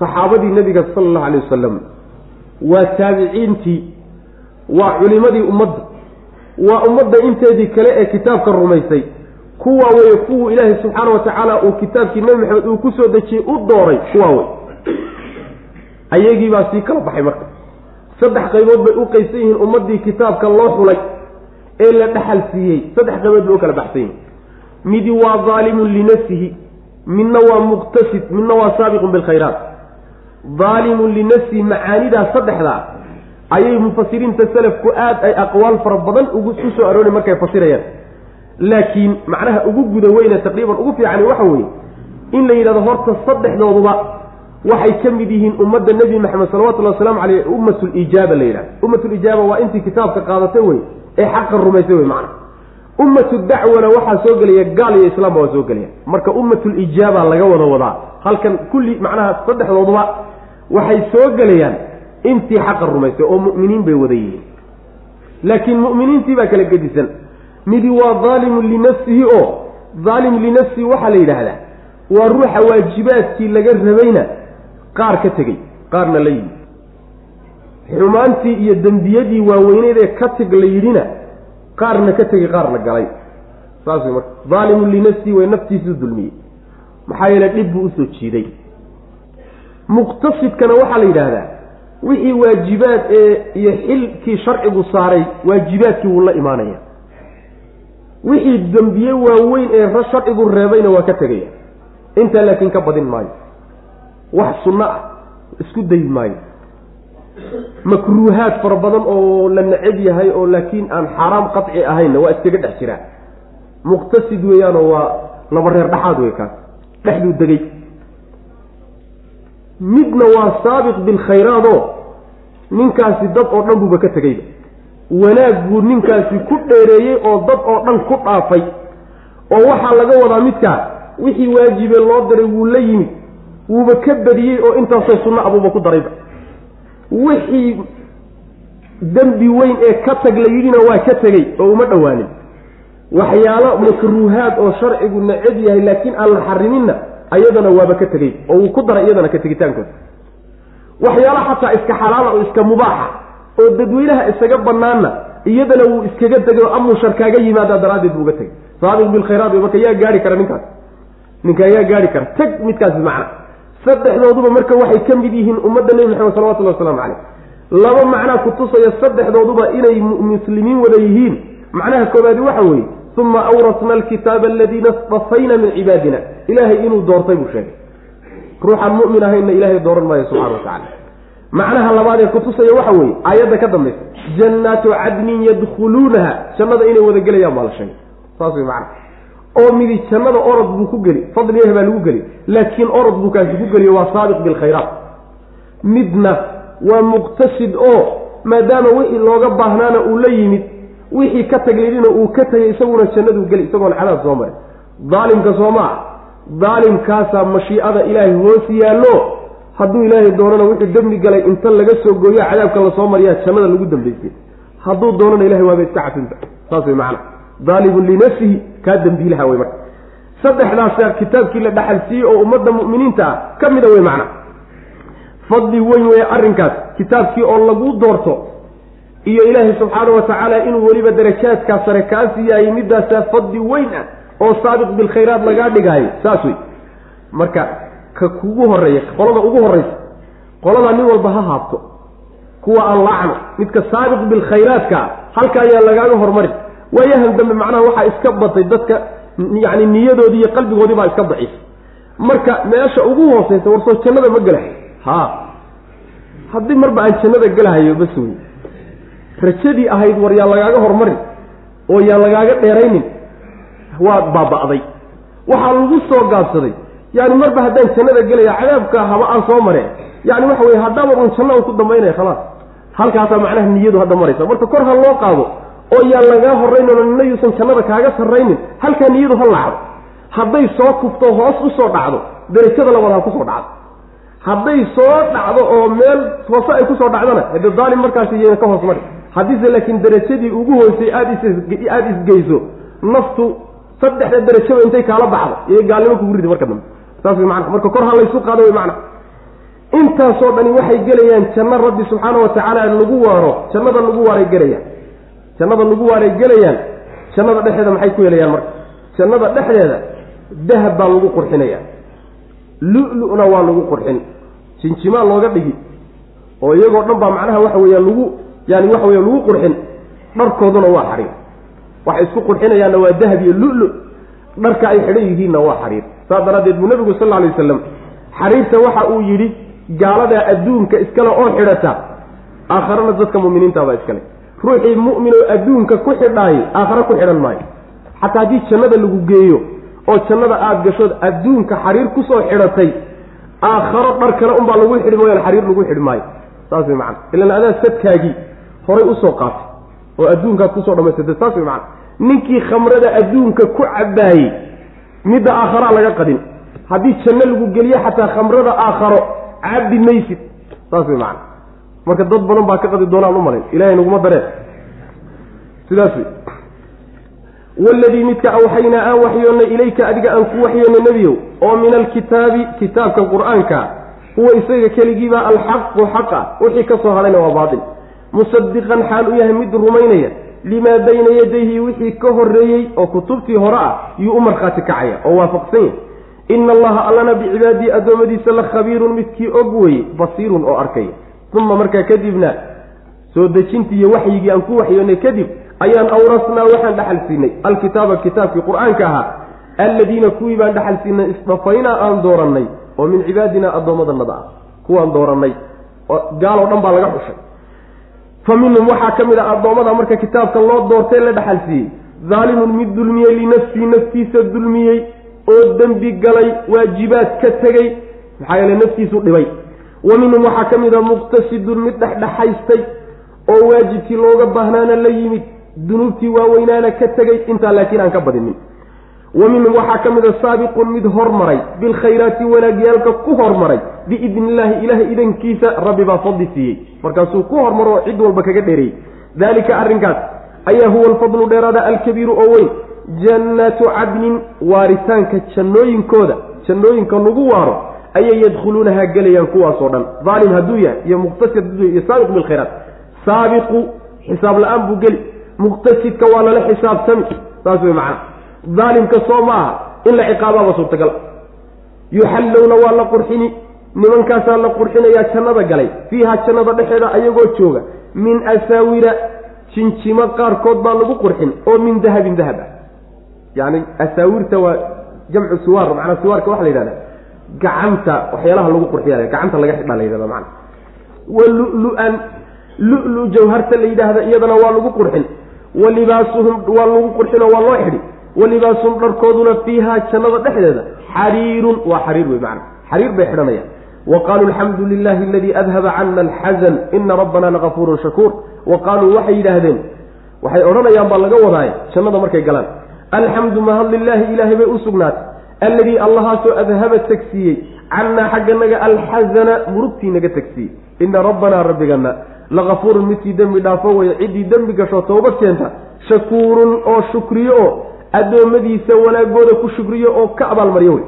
saxaabadii nebiga sala allahu alay wasalam waa taabiciintii waa culimadii ummadda waa ummadda inteedii kale ee kitaabka rumaysay. Kuwa weye kuwuu ilaahay subxaana watacaala uu kitaabkii nebi maxamed uu ku soo dejiyey u dooray kuwa wey ayagii baa sii kala baxay marka. Saddex qaybood bay u qaybsan yihiin ummaddii kitaabka loo xulay ee la dhaxal siiyey. Saddex qaybood bay u kala baxsan yihiin. Midi waa daalimun linafsihi midna waa muqtasid midna waa saabiqun bilkhayraat daalimun linafsihi macaanidaa saddexdaa ayay mufasiriinta salafku aad ay aqwaal fara badan ugu ku soo aroori markay fasirayaan. Laakiin macnaha ugu guda weyne taqriiban ugu fiicani waxa weeye in la yidhahdo horta saddexdooduba waxay ka mid yihiin ummadda nebi maxamed salawatullahi wasalaamu caleyh ummatulijaaba la yidhahdo. Ummatulijaaba waa intii kitaabka qaadatay wey ee xaqa rumaysay wey macna ummatu dacwana waxaa soo gelaya gaal iyo islaamba waa soo gelaya. Marka ummatulijaaba laga wada wadaa halkan kulli macnaha saddexdooduba waxay soo gelayaan intii xaqa rumaysay oo mu'miniin bay wada yihiin. Laakiin mu'miniintii baa kala gedisan. Midi waa daalimun linafsihi oo daalim linafsihi waxaa la yidhaahdaa waa ruuxa waajibaadkii laga rabayna qaar ka tegey qaarna la yimi xumaantii iyo dembiyadii waaweyneed ee ka teg la yidhina qaarna ka tegey qaarna galay. Saas wey marka daalimun linafsihi way naftiisuu dulmiyey maxaa yeele dhib buu u soo jiiday muqtasidkana waxaa la yidhaahdaa wixii waajibaad ee iyo xilkii sharcigu saaray waajibaadkii wuu la imaanaya. Wixii dembiye waaweyn ee sharcigu reebayna waa ka tegaya. Intaa laakiin ka badin maayo. Wax sunno ah isku dayi maayo. Makruuhaad fara badan oo la necab yahay oo laakiin aan xaaraam qaci ahaynna waa iskaga dhex jiraa. Muqtasid weeyaanoo waa laba reer dhexaad wey kaas dhexduu degay midna waa saabiq bilkhayraadoo ninkaasi dad oo dhan buuba ka tegeyba wanaag buu ninkaasi ku dheereeyey oo dad oo dhan ku dhaafay. Oo waxaa laga wadaa midkaa wixii waajibe loo diray wuu la yimid. Wuuba ka badiyey oo intaasoo sunno abuuba ku darayba. Wixii dembi weyn ee ka tag la yidhina waa ka tegey oo uma dhowaanin waxyaalo makruuhaad oo sharcigu necab yahay laakiin aan la xariminna ayadana waaba ka tegey oo wuu ku daray iyadana ka tegitaankooda. Waxyaala xataa iska xalaala oo iska mubaaxa oo dadweynaha isaga banaanna iyadana wuu iskaga tegay oo amuu sharkaaga yimaadaa daraaddeed buu uga tegay saabiq bilkhayraat marka yaa gaari kara ninkaas. Ninkaa yaa gaari kara. Tag midkaasi macna. Saddexdooduba marka waxay ka mid yihiin ummadda nebi maxamed salawatullahi wasalaamu caleyh laba macnaa kutusaya saddexdooduba inay muslimiin wada yihiin. Macnaha koobaadi waxa weeye uma awrasna alkitaaba aladiina stafayna min cibaadina ilaahay inuu doortay buu sheegay ruuxaan mu'min ahaynna ilaahay dooran maayo subxana wa tacala macnaha labaad ee kutusaya waxa weeye aayadda ka dambaysa jannaatu cadnin yadkhuluunaha jannada inay wada gelayaan baa la sheegay saas wey macana oo midi jannada orod buu ku geli fadliyaha baa lagu geli laakiin orod buu kaasi ku geliyo waa saabiq bilkhayraat midna waa muqtasid oo maadaama wixii looga baahnaana uu la yimid wixii ka taglidina uu ka tagay isaguna jannaduu geli isagoon cadaab soo maray. Daalimka soo maa daalimkaasaa mashiicada ilaahay hoos yaallo. Hadduu ilaahay doonana wuxuu dembi galay inta laga soo gooyo cadaabka la soo mariyaa jannada lagu dambaysay hadduu doonana ilahay waaba iska cafinta. Saas way macana daalimun linafsihi kaa dembiilaha wey marka. Saddexdaasa kitaabkii la dhaxalsiiyey oo ummadda mu'miniinta ah ka mida wey macna. Fadli weyn weeye arrinkaas. Kitaabkii oo lagu doorto iyo ilaahay subxaana wa tacaala inuu weliba darajaadkaa sare kaa siiyaayey middaasaa fadli weyn ah oo saabiq bilkhayraat lagaa dhigaayo. Saas wey marka ka kugu horreeya qolada ugu horreysa qoladaa nin walba ha haabto kuwa aan laacno midka saabiq bilkhayraadka ah halka ayaa lagaaga hormari waayahan dambe macnaha waxaa iska batay dadka yacni niyadoodii iyo qalbigoodii baa iska daciif. Marka meesha ugu hooseysa warsoo jannada ma gelahay. Ha haddii marba aan jannada gelahayo bas wey rajadii ahayd war yaa lagaaga hormarin oo yaa lagaaga dheeraynin waa baaba'day. Waxaa lagu soo gaabsaday yani marba haddaan jannada gelaya cadaabka haba aan soo mareen yani waxa weye haddaaba un janna un ku dambaynaya khalaas. Halkaasaa macnaha niyadu hadda maraysa marka kor ha loo qaado oo yaan lagaa horraynin nina yuusan jannada kaaga sarraynin halkaa niyadu ha laacdo. Hadday soo kufto hoos u soo dhacdo darajada labaad ha ku soo dhacdo. Hadday soo dhacdo oo meel hoose ay ku soo dhacdona hade daalim markaasi iyana ka hoos mari haddiise laakiin darajadii ugu hoosay aada isgeyso naftu saddexda darajaba intay kaala baxdo iyo gaalnimo kugu ridi marka dambe. Saas way macana marka kor ha laysu qaado way macna. Intaasoo dhani waxay gelayaan janno rabbi subxaana wa tacaala lagu waaro jannada lagu waaray gelayaan. Jannada lagu waaray gelayaan jannada dhexdeeda maxay ku helayaan marka? Jannada dhexdeeda dahab baa lagu qurxinayaa lu-lu-na waa lagu qurxin. Jinjimaa looga dhigi. Oo iyagoo dhan baa macnaha waxa weeyaan lagu yani waxa weya lagu qurxin dharkooduna waa xariir. Waxay isku qurxinayaanna waa dahab iyo lu-lu. Dharka ay xidhan yihiinna waa xariir. Saas daraaddeed buu nabigu sal alay wasalam xariirta waxa uu yidhi gaaladaa adduunka iskale oo xidhata aakharana dadka muminiintabaa iskale ruuxii mu'min oo adduunka ku xidhaayay aakhare ku xidhan maayo. Xataa haddii jannada lagu geeyo oo jannada aada gashood adduunka xariir ku soo xidhatay aakharo dhar kale unbaa lagu xidhi mooyaan xariir lagu xidhi maayo. Saas way macana ilan adaa sadkaagii horay u soo qaatay oo adduunkaad ku soo dhamaysatay saas way macana ninkii khamrada adduunka ku cabaayey midda aakharaa laga qadin. Haddii janno lagu geliyo xataa khamrada aakharo cabdi maysid. Saas way macana marka dad badan baa ka qadi doonaan u malayn ilahay naguma dareen sidaas wey waladii midka awxaynaa aan waxyoonnay ilayka adiga aan ku waxyoonnay nebiyow oo min alkitaabi kitaabka qur'aanka huwa isaga keligiibaa alxaqu xaqa. Wixii ka soo hadhayna waa baatil musadiqan xaal u yahay mid rumaynaya limaa bayna yadayhi wixii ka horreeyey oo kutubtii hore ah yuu u markhaati kacaya oo waafaqsan yahay. Ina allaha allana bicibaadii addoommadiisa la khabiirun midkii og weye basiirun oo arkaya. Uma markaa kadibna soo dejintii iyo waxyigii aan ku waxyoonnay kadib ayaan awrasnaa waxaan dhaxal siinay. Alkitaaba kitaabkii qur'aanka ahaa alladiina kuwii baan dhaxal siinay isdhafaynaa aan doorannay oo min cibaadinaa addoommadanada ah kuwaan doorannay. Gaaloo dhan baa laga xushay fa waxaa ka mid ah addoommada marka kitaabka loo doortay la dhaxal siiyey daalimun mid dulmiyey linafsii naftiisa dulmiyey oo dembi galay waajibaad ka tegey maxaa yeele naftiisu dhibay wa minhum waxaa ka mid a muqtasidun mid dhexdhexaystay oo waajibkii looga baahnaana la yimid dunuubtii waaweynaana ka tegay intaa laakiin aan ka badinin wa minhum waxaa ka mid a saabiqun mid hormaray bilkhayraati wanaagyaalka ku hormaray biidni illaahi ilaah idankiisa rabbi baa fadli siiyey. Markaasuu ku hormaro cid walba kaga dheereeyey daalika arrinkaas ayaa huwa alfadlu dheeraada alkabiiru oo weyn. Jannaatu cadnin waaritaanka jannooyinkooda jannooyinka lagu waaro ayay yadkhuluunahaa gelayaan kuwaasoo dhan. Daalim hadduu yahay iyo muqtasid hadduu yahay iyo saabiq bilkhayraat saabiqu xisaab la'aan buu geli. Muqtasidka waa lala xisaabtami. Saas wey macana daalimka soo ma aha in la ciqaabaaba suurtagal. Yuxallowna waa la qurxini nimankaasaa la qurxinayaa jannada galay. Fiiha jannada dhexeeda ayagoo jooga. Min asaawira jinjimo qaarkood baa lagu qurxin oo min dahabin dahab ah. Yacni asaawirta waa jamcu siwaar macnaa siwaarka waxa la yidhahda gacanta waxyaalaha lagu qurxiya gacanta laga xidhaa la yidhahda macana wa lulu-an lu-lu jawharta la yidhaahda iyadana waa lagu qurxin. Wa libaasuhum waa lagu qurxino waa loo xidhi. Wa libaasuhum dharkooduna fiihaa jannada dhexdeeda xariirun waa xariir wey macana xariir bay xidhanayaan wa qaaluu alxamdu lilahi aladii adhaba cana alxazan ina rabbana lagafuurun shakuur wa qaaluu waxay yidhaahdeen waxay odhanayaan baa laga wadaaye jannada markay galaan alxamdu mahad lilaahi ilaahay bay u sugnaatay alladii allahaasoo adhaba tegsiiyey cannaa xagganaga alxazana murugtii naga tegsiiyey ina rabbanaa rabbigana lakafuurun midkii dembi dhaafo weye ciddii dembi gasho tooba keenta shakuurun oo shukriyo oo addoommadiisa wanaagooda ku shukriyo oo ka abaalmaryo wey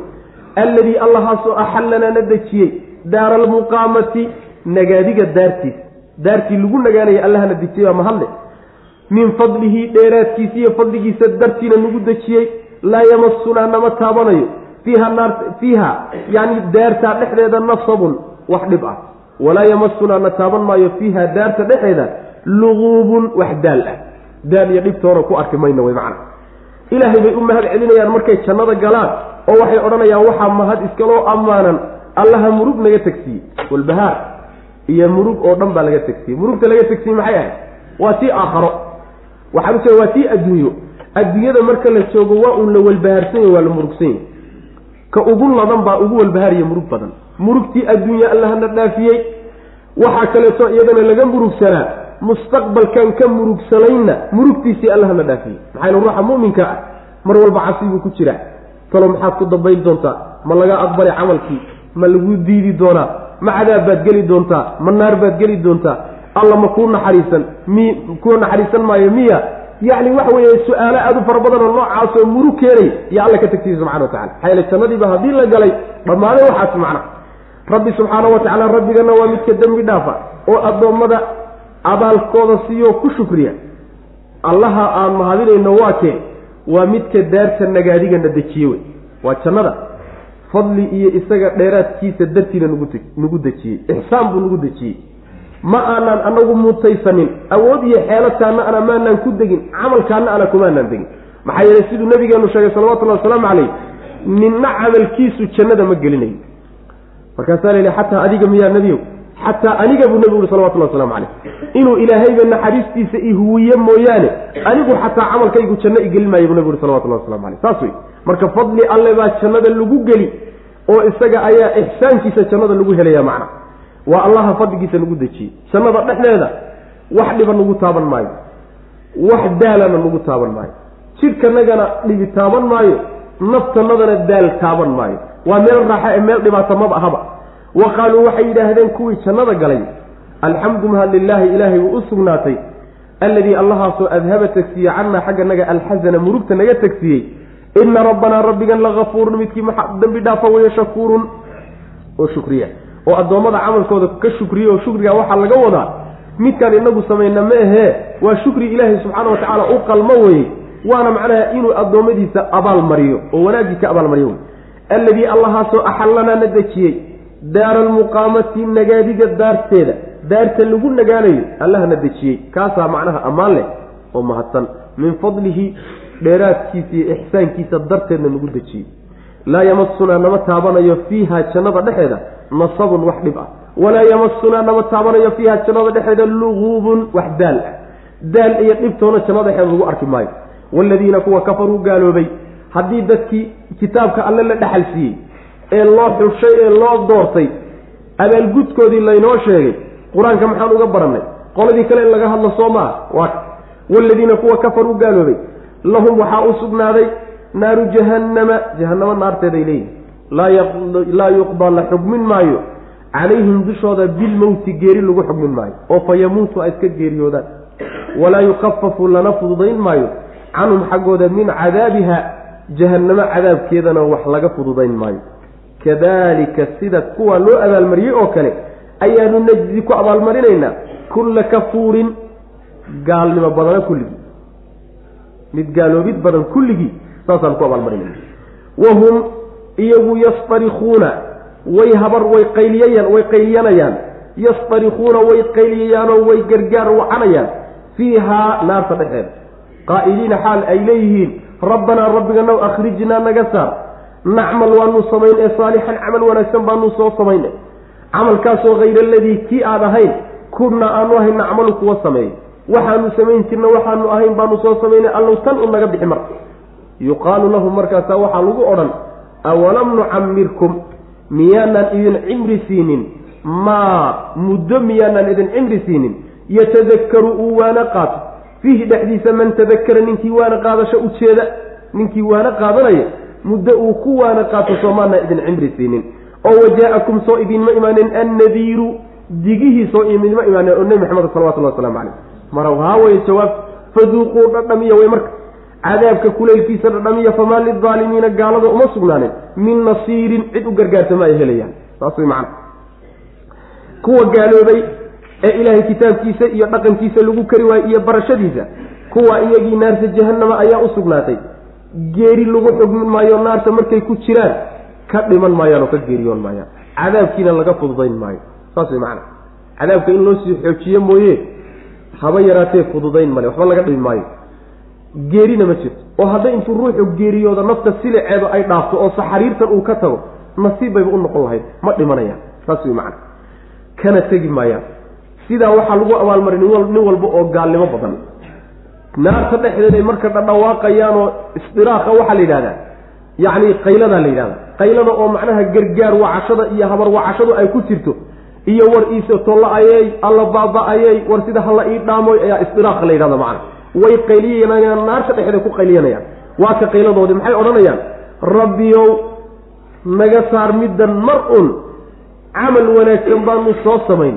alladii allahaasoo axallanaa na dejiyey daara almuqaamati nagaadiga daartiisa daartii lagu nagaanaya allahana dejiyey baa mahadle. Min fadlihi dheeraadkiisa iyo fadligiisa dartiina nagu dejiyey. Laa yamasunaa nama taabanayo. Fiiha naar fiiha yani daartaa dhexdeeda nasabun wax dhib ah. Walaa yamasunaa na taaban maayo fiiha daarta dhexeeda luguubun wax daal ah. Daal iyo dhibtoona ku arki mayno wey macana ilaahay bay u mahad celinayaan markay jannada galaan oo waxay odhanayaan waxaa mahad iskaloo ammaanan allaha murug naga tegsiiyey walbahaar iyo murug oo dhan baa laga tegsiiyey murugta laga tegsiye maxay ahayd? Waa tii aakharo. Waxaan ujeeda waa tii adduunyo. Adduunyada marka la joogo waa uun la walbahaarsan yahy waa la murugsan yahy ka ugu ladan baa ugu walbahaariya murug badan. Murugtii adduunya allahna dhaafiyey. Waxaa kaleeto iyadana laga murugsanaa mustaqbalkan ka murugsanaynna murugtiisii allahna dhaafiyey. Maxaa ruuxa muminka ah mar walba cabsi buu ku jiraa. Talo maxaad ku dambayn doontaa? Ma laga aqbali camalkii ma lagu diidi doonaa ma cadaab baad geli doontaa ma naar baad geli doontaa alla ma kuu naxariisan mi kuu naxariisan maayo miya? Yacni waxa weeye su'aalo aada u fara badan oo noocaasoo murug keenay iyo alla ka tagtiisa subxana wa tacala maxaa yeele jannadiiba haddii la galay dhammaanay waxaas macna. Rabbi subxaana wa tacaala rabbigana waa midka dembi dhaafa oo addoommada abaalkooda siiyoo ku shukriya. Allaha aan mahadinayno waa kee waa midka daarta nagaadigana dejiye wey. Waa jannada fadli iyo isaga dheeraadkiisa dartiina nugu nagu dejiyey ixsaan buu nagu dejiyey. Ma aanaan anagu mutaysanin awood iyo xeelataana ana maanaan ku degin camalkaana ana kumaanaan degin. Maxaa yeeley siduu nabigeenu sheegay salawatullahi wasalaamu calayh ninna camalkiisu jannada ma gelinayo markaasaa la yidhi xataa adiga miyaa nebiyow xataa aniga buu nebigu uri salawatullah waslamu caleyh inuu ilaahayba naxariistiisa ihuwiye mooyaane anigu xataa camalkaygu janno igelin maayo buu nebigu uri salawatullah waslamu caleyh saas wey marka fadli alle baa jannada lagu geli oo isaga ayaa ixsaankiisa jannada lagu helaya macna. Waa allaha fadligiisa nagu dejiyey. Jannada dhexdeeda wax dhiba nagu taaban maayo. Wax daalana nagu taaban maayo. Jidhkanagana dhibi taaban maayo. Naftanadana daal taaban maayo. Waa meel raaxa ee meel dhibaata maba ahaba wa qaaluu waxay yidhaahdeen kuwii jannada galay alxamdu mahad lilaahi ilaahay wuu u sugnaatay. Alladii allahaasoo adhaba tagsiye cannaa xagga naga alxasana murugta naga tagsiiyey ina rabbanaa rabbigan lagafuurun midkii dembi dhaafa weye shakuurun. Oo shukriya. Oo addoommada camalkooda ka shukriya oo shukriga waxaa laga wadaa midkaan inagu samayna ma ahee. Waa shukri ilaahay subxaana wa tacaala u qalmo weye waana macnaha inuu addoommadiisa abaalmariyo oo wanaaggii ka abaalmariyo wey alladii allahaasoo axallanaa na dejiyey daara almuqaamati nagaadiga daarteeda. Daarta lagu nagaanayo allahna dejiyey. Kaasaa macnaha ammaan leh oo mahadsan. Min fadlihi dheeraadkiisa iyo ixsaankiisa darteedna nagu dejiyey. Laa yamasunaa nama taabanayo fiiha jannada dhexeeda nasabun wax dhib ah. Walaa yamasunaa nama taabanayo fiiha jannada dhexeeda luguubun wax daal ah. Daal iyo dhibtoona jannada dhexeeda lagu arki maayo. Waaladiina kuwa kafaruu gaaloobay. Haddii dadkii kitaabka alle la dhexal siiyey ee loo xushay ee loo doortay. Abaalgudkoodii laynoo sheegay. Qur'aanka maxaan uga barannay. Qoladii kale in laga hadlo soo maaha waa waaladiina kuwa kafaruu gaaloobay. Lahum waxaa u sugnaaday naaru jahannama. Jahannamo naarteeday leeyihiin laa yuqdaa la xugmin maayo. Calayhim dushooda bilmowti geeri lagu xugmin maayo. Oo fa yamuutu ay iska geeriyoodaan. Walaa yukafafu lana fududayn maayo. Canhum xaggooda min cadaabiha. Jahannamo cadaabkeedana wax laga fududayn maayo kadalika sida kuwa loo abaalmariyey oo kale ayaanu najdi ku abaalmarinaynaa kulla kafuurin gaalnimo badana kulligii mid gaaloobid badan kulligii saasaan ku abaalmarinayna wahum iyagu yastarikuuna way habar way qayliyayaan way qayliyanayaan. Yastarikuuna way qayliyayaanoo way gargaar wacanayaan. Fiihaa naarta dhexeeda. Qaa'iliina xaal ay leeyihiin rabbanaa rabbiganow akhrijnaa naga saar nacmal waanu samayn ee saalixan camal wanaagsan baanu soo samaynay camalkaasoo hayra aladii kii aad ahayn kunna aanu ahayn nacmalu kuwa sameeyey waxaanu samayn jirna waxaanu ahayn baanu soo samaynay allow tan u naga bixi marka yuqaalu lahum markaasaa waxaa lagu odhan awalam nucamirkum miyaanaan idin cimri siinin maa muddo miyaanaan idin cimri siinin yatadakaru uu waana qaato fiihi dhexdiisa man tadakara ninkii waana qaadasho ujeeda ninkii waana qaadanaya muddo uu ku waana qaato soomaanaan idin cimri siinin. oo wajaa-akum soo idinma imaanin annadiiru digihii soo idinma imaanin oo nebi maxamed salawatullah waslamu caleyh mara haa weye jawaab faduuquu dhadhamiya way marka cadaabka kulaylkiisa dhadhamiya famaa lidaalimiina gaalada uma sugnaanin min nasiirin cid u gargaartama ay helayaan. Saas way macana kuwa gaaloobay ee ilaahay kitaabkiisa iyo dhaqankiisa lagu kari waayo iyo barashadiisa kuwa iyagii naarta jahannama ayaa u sugnaatay geeri lagu xugmin maayo naarta markay ku jiraan ka dhiman maayaan oo ka geeriyoon maayaan cadaabkiina laga fududayn maayo. Saas way macana cadaabka in loo sii xoojiyo mooye haba yaraatee fududayn male waxba laga dhimi maayo. Geerina ma jirto. Oo hadday intuu ruuxu geeriyooda nafta siliceedu ay dhaafto oo saxariirtan uu ka tago nasiib bayba u noqon lahayd. Ma dhimanayaan. Saas way macana kana tegi maayaan sidaa waxaa lagu abaalmaray nin walba oo gaalnimo badan naarta dhexdeed ay marka dhadhawaaqayaanoo isdiraaqa waxaa la yidhahdaa. Yacni qayladaa la yidhahda qaylada oo macnaha gargaar wacashada iyo habar wacashadu ay ku jirto. Iyo war iise tolla ayey alla baaba-ayey war sida hala ii dhaamoy ayaa isdiraaqa la yidhahda macana way qayliyanayaan naarta dhexda ku qayliyanayaan waa ka qayladoodii maxay odhanayaan? Rabbiyow naga saar middan mar un camal wanaagsan baanu soo samayn.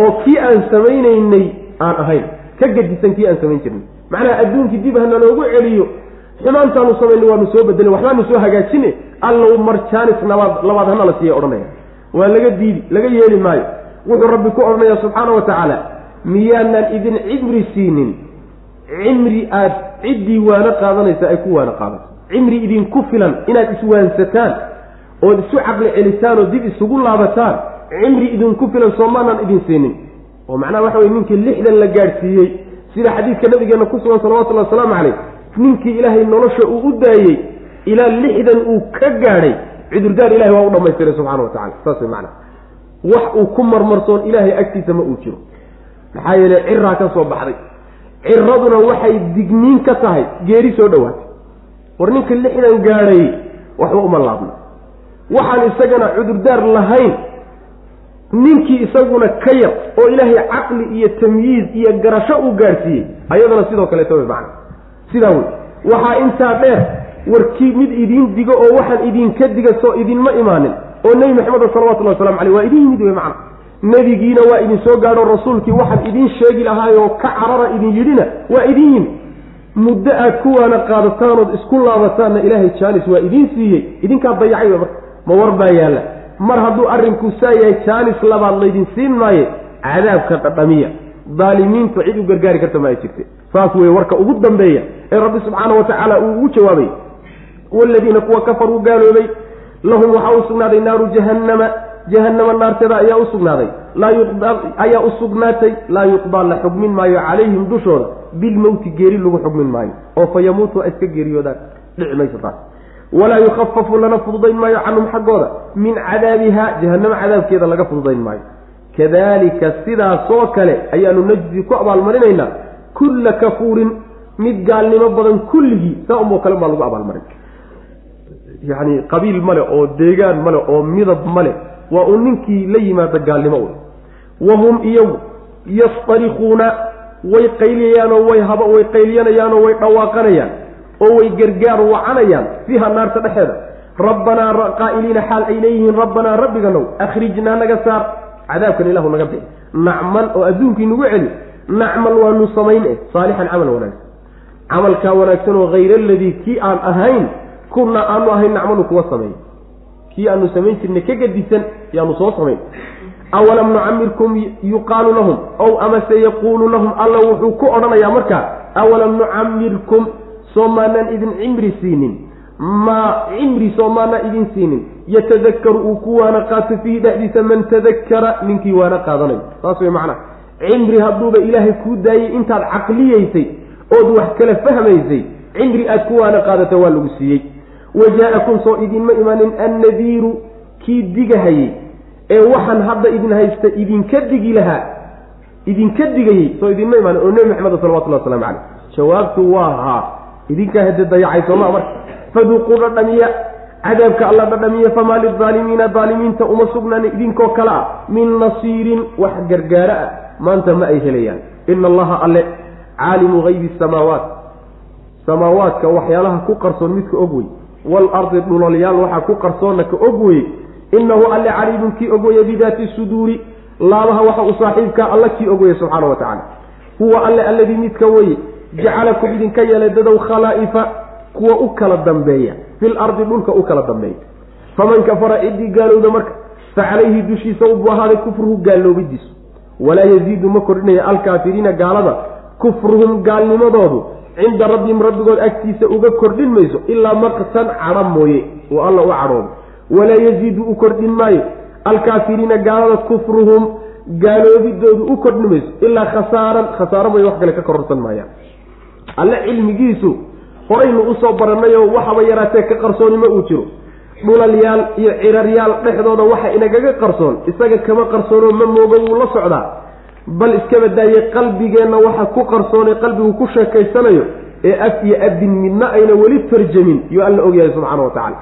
Oo kii aan samaynaynay aan ahayn ka gadisan kii aan samayn jirnay macnaha adduunkii dib hana loogu celiyo xumaantaanu samaynay waanu soo bedelin waxbaanu soo hagaajine allow marjaanis nabaad labaad hana la siiya odhanaya. Waa laga diidi laga yeeli maayo. Wuxuu rabbi ku odhanaya subxaana wa tacaala miyaanaan idin cibri siinin. Cimri aad ciddii waano qaadanaysa ay ku waano qaadato cimri idinku filan inaad iswaansataan ood isu caqli celisaan oo dib isugu laabataan cimri idinku filan soomaanaan idin siinin oo macnaha waxa weye ninkii lixdan la gaadhsiiyey sida xadiidka nabigeenna ku sugan salawatullahi wasalaamu caleyh ninkii ilaahay nolosha uu u daayey ilaa lixdan uu ka gaadhay cudurdaar ilahay waa u dhamaystiray subxana wa tacala saas way macana wax uu ku marmarsoon ilaahay agtiisa ma uu jiro. Maxaa yeele ciraa ka soo baxday. Ciraduna waxay digniin ka tahay geeri soo dhowaatay. War ninka lixdan gaadhay waxba uma laabna waxaan isagana cudurdaar lahayn ninkii isaguna ka yar oo ilaahay caqli iyo tamyiiz iyo garasho uu gaadhsiiyey ayadana sidoo kaleeto way macna sidaa wey waxaa intaa dheer warkii mid idiin digo oo waxaan idinka diga soo idinma imaanin oo nebi maxamed salawatullahi waslamu caleyh waa idin yimid wey macna. Nebigiina waa idin soo gaadho rasuulkii waxaan idiin sheegi lahaayoo ka carara idin yidhina waa idin yimid muddo aad kuwaana qaadataanood isku laabataanna ilaahay jaanis waa idiin siiyey idinkaa dayacay marka ma war baa yaalla mar hadduu arrinku saa yahay jaanis labaad laydin siin maaye cadaabka dhadhamiya. Daalimiinta cid u gargaari karta ma ay jirte. Saas weye warka ugu dambeeya ee rabbi subxaana wa tacaala uu ugu jawaabay waaladiina kuwa kafaruu gaaloobay lahum waxaa u sugnaaday naaru jahannama jahannama naarteeda ayaa u sugnaaday. Ayaa u sugnaatay laa yuqdaa la xugmin maayo calayhim dushooda. Bilmowti geeri lagu xugmin maayo oo fa yamuutu iska geeriyoodaan dhici mayso taas walaa yukhafafu lana fududayn maayo canhum xaggooda. Min cadaabiha jahannamo cadaabkeeda laga fududayn maayo. Kadalika sidaasoo kale ayaanu najzi ku abaalmarinaynaa kulla kafuurin mid gaalnimo badan kulligii saa unboo kale baa lagu abaalmarin. Yacni qabiil male oo deegaan male oo midab male waa uu ninkii la yimaado gaalnimo wey wahum iyagu yastarikuuna way qayliyayaanoo way haba way qayliyanayaanoo way dhawaaqanayaan oo way gargaar wacanayaan fiiha naarta dhexeeda. Rabbanaa qaa'iliina xaal ay leeyihiin rabbanaa rabbiganow akhrijnaa naga saar. Cadaabkan ilahu naga bixi. Nacmal oo adduunkii nagu celi. Nacmal waanu samayn eh saalixan camal wanaagsan. Camalkaa wanaagsan oo hayr aladii kii aan ahayn kuna aanu ahayn nacmalu kuwa sameey kii aanu samayn jirnay ka gadisan yaanu soo samayn awalam nucamirkum yuqaalu lahum ow amase yaquulu lahum alla wuxuu ku odhanayaa markaa awalam nucamirkum soo maanaan idin cimri siinin. Maa cimri soo maanaa idin siinin. Yatadakaru uu ku waana qaato fiihi dhexdiisa man tadakara ninkii waana qaadanayo saas wey macnaa. Cimri hadduuba ilaahay kuu daayey intaad caqliyaysay ood wax kala fahmaysay cimri aad ku waana qaadata waa lagu siiyey. Wajaa-akum soo idinma imaanin annadiiru kii digahayey ee waxaan hadda idin haysta idinka digi lahaa idinka digayey soo idinma imaanin oo nebi maxamed salawatullah waslamu caleyh jawaabtu waa haa idinkaa hade dayacay sooma marka faduuquu dhadhamiya cadaabka alla dhadhamiya famaa lidaalimiina daalimiinta uma sugnaan idinkoo kale ah. Min nasiirin wax gargaaro ah maanta ma ay helayaan. Ina allaha alle caalimu haybi samaawaat. Samaawaadka waxyaalaha ku qarsoon midka og wey waalardi dhulalyaal waxaa ku qarsoonna ka og weye inahu alle caliimun kii og weye bidaati suduuri. Laabaha waxa uu saaxiibkaa alla kii og weye subxaana wa tacala huwa alle alladii midka weye jacalakum idinka yeelay dadow khalaa'ifa kuwa u kala dambeeya. Fil ardi dhulka u kala dambeeya. Faman kafara ciddii gaalowda marka fa calayhi dushiisa ubuu ahaaday kufruhu gaaloobidiisu walaa yaziidu ma kordhinaya alkaafiriina gaalada kufruhum gaalnimadoodu. Cinda rabbihim rabbigood agtiisa uga kordhin mayso ilaa maqtan cadho mooye oo alla u cadhoodo walaa yaziidu u kordhin maayo alkaafiriina gaalada kufruhum gaaloobidoodu u kordhin mayso ilaa khasaaran khasaaro mooye wax kale ka kororsan maayaan alle cilmigiisu horaynu u soo barannayoo waxaba yaraatee ka qarsoonima uu jiro. Dhulalyaal iyo ciraryaal dhexdooda waxa inagaga qarsoon isaga kama qarsoonoo ma moogo wuu la socdaa. Bal iskaba daayey qalbigeenna waxa ku qarsoonay qalbigu ku sheekaysanayo ee af iyo adin midna ayna weli tarjamin yuu alla ogyahay subxaana wa tacala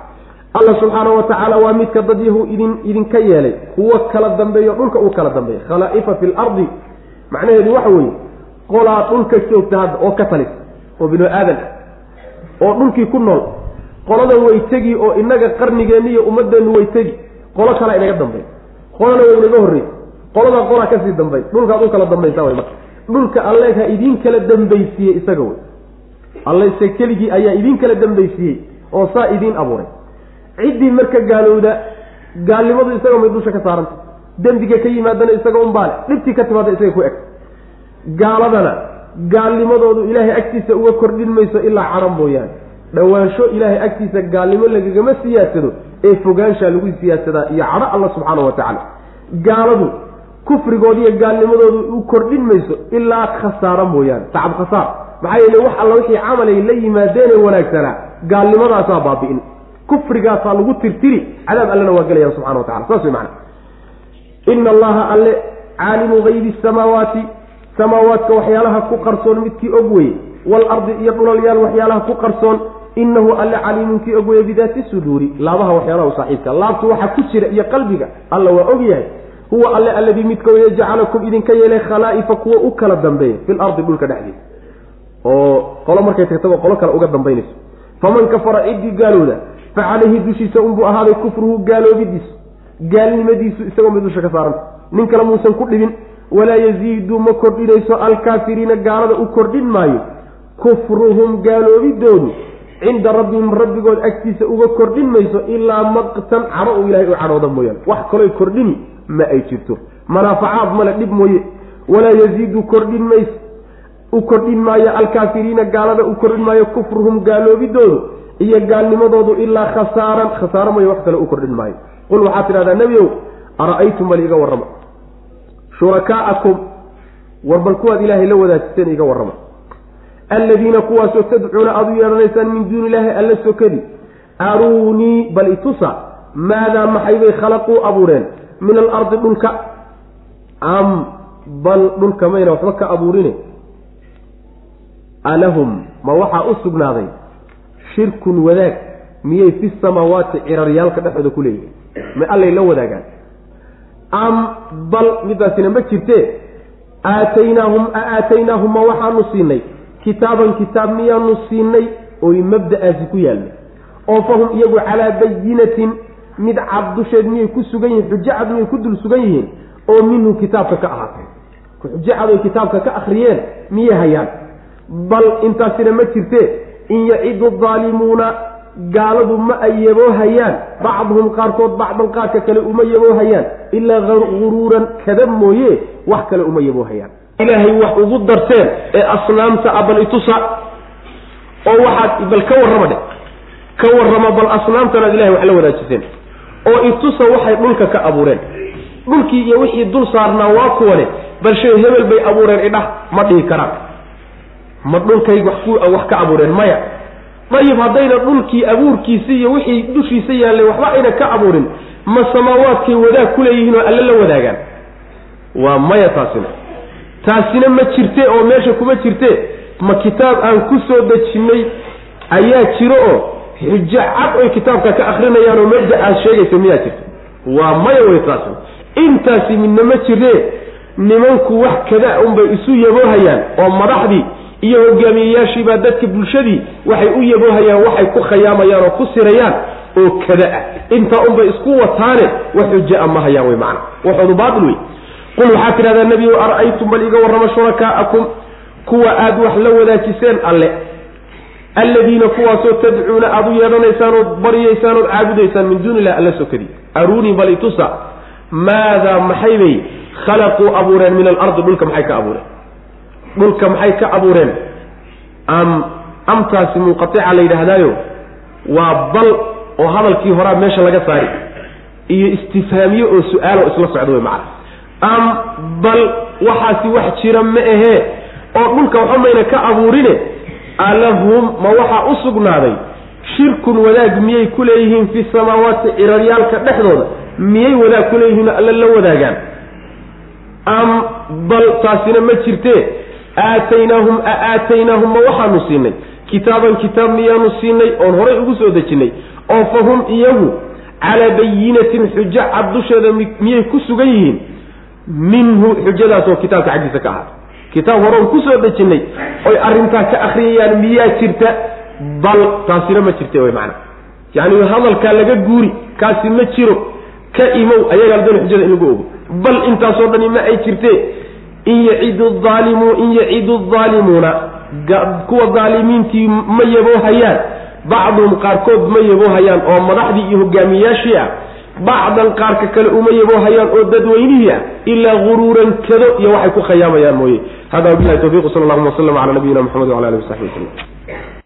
alla subxaana wa tacaala waa midka dad yahu idin idinka yeelay. Kuwo kala dambeeyo dhulka uu kala dambeeya khalaa'ifa fi lardi macnaheedu waxa weeye qolaa dhulka joogta hadda oo ka talis oo binu aadan ah oo dhulkii ku nool qoladan way tegi oo inaga qarnigeenni iyo ummadeennu way tegi qolo kalaa inaga dambey qolana way inaga horrey qolada qolaa ka sii dambay dhulkaad u kala dambaysaa way marka. Dhulka alle ha idiin kala dambaysiiyey isaga wey allese keligii ayaa idiin kala dambaysiiyey oo saa idiin abuuray. Ciddii marka gaalowda gaalnimadu isaga may dusha ka saaranta dembiga ka yimaadana isaga unbaale dhibtii ka timaada isaga ku eg gaaladana gaalnimadoodu ilaahay agtiisa uga kordhin mayso ilaa cadhan mooyaane. Dhowaansho ilaahay agtiisa gaalnimo lagagama siyaadsado ee fogaanshaa lagu siyaadsadaa iyo cadho alla subxaana wa tacaala. Gaaladu kufrigood iyo gaalnimadoodu u kordhin mayso ilaa khasaaro mooyaane tacab khasaar. Maxaa yeele wax alla wixii camalay la yimaadeene wanaagsanaa gaalnimadaasaa baabi'in. Kufrigaasaa lagu tirtiri cadaab allena waa gelayaan subxana wa tacala saas wey macana ina allaha alle caalimu haybi samaawaati samaawaadka waxyaalaha ku qarsoon midkii og weye waalardi iyo dhulalyaal waxyaalaha ku qarsoon inahu alle caliimun kii og weye bidaati suduuri. Laabaha waxyaalaha u saaxiibka laabtu waxa ku jira iyo qalbiga alla waa og yahay. Huwa alle alladii midka weye jacalakum idinka yeelay khalaa'ifa kuwa u kala dambeeya fil ardi dhulka dhexdiisa oo qolo markay tagtaba qolo kale uga dambaynayso. Faman kafara ciddii gaalooda fa calayhi dushiisa unbuu ahaaday kufruhu gaaloobidiisu. Gaalnimadiisu isagoo mid dusha ka saaranta. Nin kale muusan ku dhibin walaa yaziidu ma kordhinayso alkaafiriina gaalada u kordhin maayo kufruhum gaaloobidoodu cinda rabbihim rabbigood agtiisa uga kordhin mayso ilaa maqtan cadho uu ilahay u cadhooda mooyaane. wax kaloy kordhini ma ay jirto. manaafacaad male dhib mooye. walaa yaziidu kordhin mayso u kordhin maayo alkaafiriina gaalada u kordhin maayo kufruhum gaaloobidoodu iyo gaalnimadoodu ilaa khasaaran. khasaaro mooye wax kale u kordhin maayo. qul waxaad tidhahdaa nebiow ara-aytum bal iga warrama shurakaa'akum war bal kuwaad ilaahay la wadaajiseen iga warrama alladiina kuwaasoo tadcuuna aada u yeedhanaysaan min duuni illaahi alla sokadi aruunii bal itusa maadaa maxay bay khalaquu abuureen min alardi dhulka am bal dhulka mayna waxba ka abuurine alahum ma waxaa u sugnaaday shirkun wadaag miyay fi samaawaati ciraryaalka dhexooda ku leeyihiin ma allay la wadaagaan am bal midaasina ma jirtee aataynaahum a aataynaahum ma waxaanu siinay. Kitaaban kitaab miyaanu siinay oy mabda'aasi ku yaalna oo fahum iyagu calaa bayinatin mid cad dusheed miyay ku sugan yihiin xujo cad miyay ku dul sugan yihiin oo minhu kitaabka ka ahaatay xujo cad oy kitaabka ka akhriyeen miyay hayaan. Bal intaasina ma jirtee in yacidu daalimuuna gaaladu ma ay yaboohayaan. bacduhum qaarkood bacdan qaarka kale uma yaboohayaan. ilaa guruuran kada mooye wax kale uma yaboohayaan. Ilaahay wax ugu darteen ee asnaamta a bal itusa oo waxaad bal ka warrama dhe ka warrama bal asnaamtanaad ilahay wax la wadaajiseen. Oo itusa waxay dhulka ka abuureen. Dhulkii iyo wixii dul saarnaa waa kuwane bal shay hebel bay abuureen idhah ma dhihi karaan. Ma dhulkay wax ka abuureen maya dayib haddayna dhulkii abuurkiisi iyo wixii dushiisa yaallay waxba ayna ka abuurin ma samaawaadkay wadaag ku leeyihiin oo alle la wadaagaan? Waa maya taasina. Taasina ma jirte oo meesha kuma jirte ma kitaab aan ku soo dejinnay ayaa jiro oo xujo cad oy kitaabka ka akrinayaan oo mabda aad sheegaysa miyaa jirta waa maya wey taasina. Intaasi midna ma jiree nimanku wax kada unbay isu yaboohayaan oo madaxdii iyo hogaamiyeyaashiibaa dadka bulshadii waxay u yaboohayaan waxay ku khayaamayaan oo ku sirayaan oo kada ah. Intaa unbay isku wataane wax xuja ma hayaan wey macana waxoodu baatil wey qul waxaad tidhahdaa nebigu ara-aytum bal iga warrama shurakaa'akum kuwa aada wax la wadaajiseen alle. Alladiina kuwaasoo tadcuuna aada u yeedhanaysaan ood baryaysaan ood caabudaysaan min duuni illahi alla sokadii aruunii bal itusa maadaa maxay bay khalaquu abuureen min alardi dhulka maxay ka abuureen dhulka maxay ka abuureen? Am amtaasi munqatica la yidhaahdaayo waa bal oo hadalkii horaa meesha laga saari iyo istifhaamiye oo su'aalo isla socda wey macana am bal waxaasi wax jira ma ahee oo dhulka waxa mayna ka abuurine alahum ma waxaa u sugnaaday shirkun wadaag miyay ku leeyihiin fi samaawaati ciraryaalka dhexdooda miyay wadaag ku leeyihiin alla la wadaagaan? Am bal taasina ma jirtee aataynaahum a aataynaahum ma waxaanu siinay kitaaban kitaab miyaanu siinay oon horay ugu soo dejinnay oo fa hum iyagu calaa bayinatin xujo cad dusheeda miyay ku sugan yihiin minhu xujadaas oo kitaabka xaggiisa ka ahaatay kitaab hore oon ku soo dejinnay oy arrintaa ka akriyayaan miyaa jirta bal taasina ma jirta wy maana yacni hadalkaa laga guuri kaasi ma jiro ka imow ayagaa doon xujada in lagu ogo bal intaasoo dhani ma ay jirtee in yacidu aalimu in yacidu aalimuuna kuwa daalimiintii ma yaboohayaan bacduhum qaarkood ma yaboohayaan oo madaxdii iyo hogaamiyaashii ah. Bacdan qaarka kale uma yaboohayaan oo dadweynihii ah. Ilaa guruuran kado iyo waxay ku khayaamayaan mooye. Hada wabilahi tawfiq sal allahuma waslm cala nabiyina mxamed wala alihi wasaxbi waslm